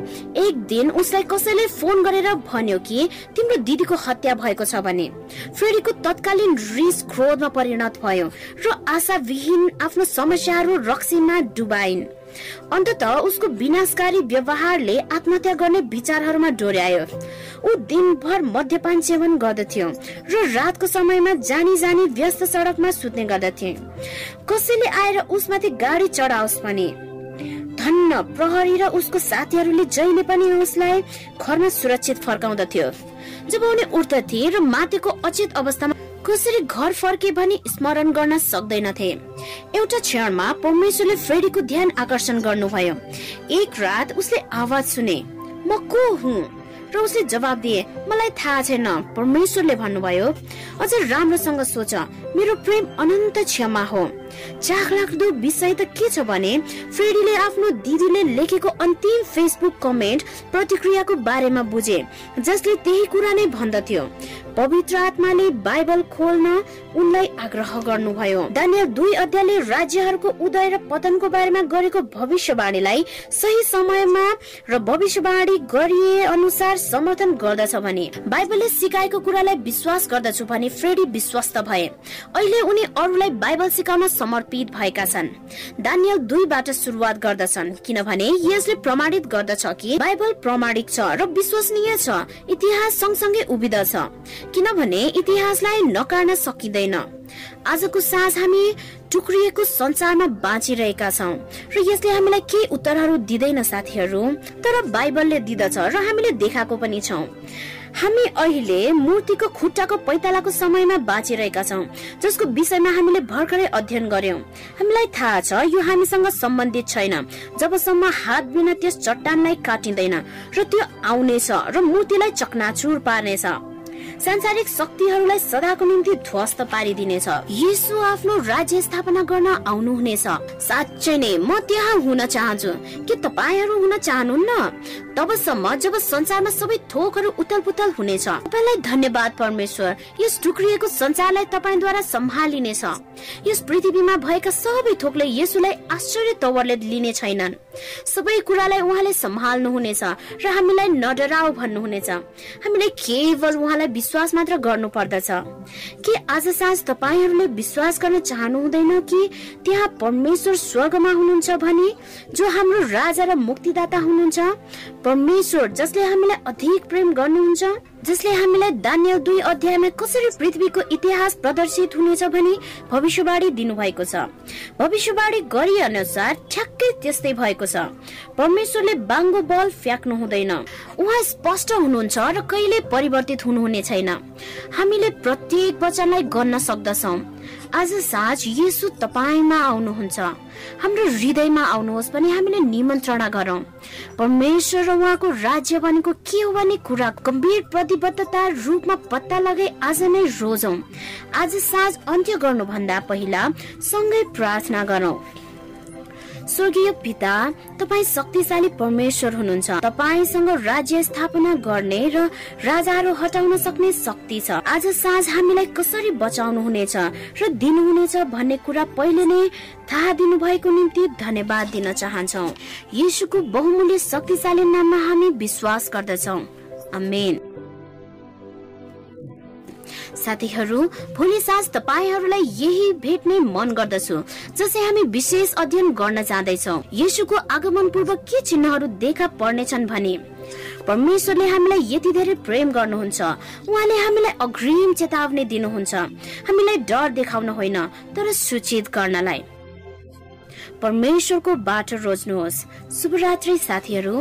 Speaker 1: एक दिन उसलाई कसैले फोन गरेर भन्यो कि तिम्रो दिदीको हत्या भएको छ भने? फ्रेडीको तत्कालीन रिस क्रोधमा परिणत भयो र आशाविहीन आफ्नो समस्याहरू रक्सीमा डुबाइन्। अन्तत उसको विनाशकारी व्यवहारले आत्महत्या गर्ने विचारहरूमा डोर्यायो। ऊ दिनभर मद्यपान सेवन गर्दथ्यो र रातको समयमा जानी जानी व्यस्त सडकमा सुत्ने गर्दथे। कसैले आएर उसमाथि गाडी चढाओस् पनि धन्न प्रहरी र उसको साथीहरूले जहिले पनि उसलाई घरमा सुरक्षित फर्काउँदथ्यो। जब उनी उठ्दथे र माथिको अचेत अवस्थामा कसरी घर फर्के भनी स्मरण गर्न सक्दैनथे। एउटा क्षणमा परमेश्वरले फ्रेडीको ध्यान आकर्षण गर्नुभयो। एक रात उसले आवाज सुने म को हुँ? र उसले जवाब दिए मलाई थाहा छैन। परमेश्वरले भन्नुभयो अझ राम्रोसँग सोच मेरो प्रेम अनन्त क्षमा हो। चाख लाग्दो विषय त के छ भने फ्रेडीले आफ्नो दिदीले लेखेको अन्तिम फेसबुक कमेन्ट प्रतिक्रियाको बारेमा बुझे जसले त्यही कुरा नै भन्दथ्यो। पवित्र आत्माले बाइबल खोल्न उनलाई आग्रह गर्नुभयो। दानियल दुई अध्यायले राज्यहरूको उदय र पतनको बारेमा गरेको भविष्यवाणीलाई सही समयमा र भविष्यवाणी गरिए अनुसार समर्थन गर्दछ भने बाइबलले सिकाएको कुरालाई विश्वास गर्दछु भने फ्रेडी विश्वस्त भए। अहिले उनी अरूलाई बाइबल सिकाउन समर्पित भएका छन्। दानियल दुईबाट सुरुवात गर्दछन् किनभने यसले प्रमाणित गर्दछ कि बाइबल प्रमाणिक छ र विश्वसनीय छ इतिहास सँगसँगै उभिदछ किनभने इतिहासलाई नकार्न सकिँदैन। आजको साँझ हामी टुक्रिएको संसारमा बाँचिरहेका छौँ र यसले हामीलाई केही उत्तरहरू दिँदैन साथीहरू तर बाइबलले दिँदछ र हामीले देखाएको पनि छौँ। हामी अहिले मूर्तिको खुट्टाको पैतालाको समयमा बाँचिरहेका छौँ जसको विषयमा हामीले भर्खरै अध्ययन गर्यौं। हामीलाई थाहा छ यो हामीसँग सम्बन्धित छैन। जबसम्म हात बिना त्यस चट्टानलाई काटिँदैन र त्यो आउनेछ र मूर्तिलाई चकनाचुर पार्नेछ। सांसारिक शक्तिहरूलाई सदाको निम्ति ध्वस्त पारिदिनेछ। यीशु आफ्नो राज्य स्थापना गर्न आउनुहुनेछ। साँच्चै नै म त्यहाँ हुन चाहन्छु। के तपाईँहरू हुन चाहनुहुन्न? तबसम्म जब संसारमा सबै थोकहरू उतल पुतल हुनेछ तपाईँलाई धन्यवाद परमेश्वर। यस टुक्रिएको संसारलाई तपाईँद्वारा सम्हालिनेछ। यस पृथ्वीमा भएका सबै थोकले यसुलाई आश्चर्य तवरले लिने छैनन्। सबै कुरालाई उहाँले सम्हाल्नुहुनेछ र हामीलाई नडराओ भन्नुहुनेछ। हामीले केवल उहाँलाई विश्वास मात्र गर्नु पर्दछ के आज साँझ तपाईँहरूले विश्वास गर्न चाहनु हुँदैन कि त्यहाँ परमेश्वर स्वर्गमा हुनुहुन्छ भने जो हाम्रो राजा र मुक्तिदाता हुनुहुन्छ? परमेश्वर जसले हामीलाई अधिक प्रेम गर्नुहुन्छ जसले हामीलाई दानियल दुई अध्यायमा कसरी पृथ्वीको इतिहास प्रदर्शित हुनेछ भनी भविष्यवाणी दिनुभएको छ। भविष्यवाणी गरे अनुसार ठ्याक्कै त्यस्तै भएको छ। परमेश्वरले बाङ्गो बल फ्याँक्नु हुँदैन। उहाँ स्पष्ट हुनुहुन्छ र कहिले परिवर्तित हुनुहुने छैन। हामीले प्रत्येक वचनलाई गर्न सक्दछौ। आज साँझ येसु तपाईँमा आउनुहुन्छ। हाम्रो हृदयमा आउनुहोस् भने हामीले निमन्त्रणा गरौँ। परमेश्वर र उहाँको राज्य भनेको के हो भन्ने कुरा गम्भीर प्रतिबद्धता रूपमा पत्ता लगाई आज नै रोजौँ। आज साँझ अन्त्य गर्नुभन्दा पहिला सँगै प्रार्थना गरौँ। स्वर्गीय पिता तपाईँ शक्तिशाली परमेश्वर हुनुहुन्छ। तपाईँसँग राज्य स्थापना गर्ने र राजाहरू हटाउन सक्ने शक्ति छ। आज साँझ हामीलाई कसरी बचाउनु हुनेछ र दिनुहुनेछ भन्ने कुरा पहिले नै थाहा दिनु भएको निम्ति धन्यवाद दिन चाहन्छौ। यीशुको बहुमूल्य शक्तिशाली नाममा हामी विश्वास गर्दछौ। अमेन साथीहरू भोलि साँझ तपाईँहरूलाई यही भेट्ने मन गर्दछु जसै हामी विशेष अध्ययन गर्न जाँदैछौ। यीशुको आगमन पूर्व के चिन्हहरू देखा पर्नेछन् भने परमेश्वरले हामीलाई यति धेरै प्रेम गर्नुहुन्छ। उहाँले हामीलाई अग्रिम चेतावनी दिनुहुन्छ। हामीलाई डर देखाउन होइन तर सूचित गर्नलाई। परमेश्वरको बाटो रोज्नुहोस्। शुभरात्रि साथीहरू।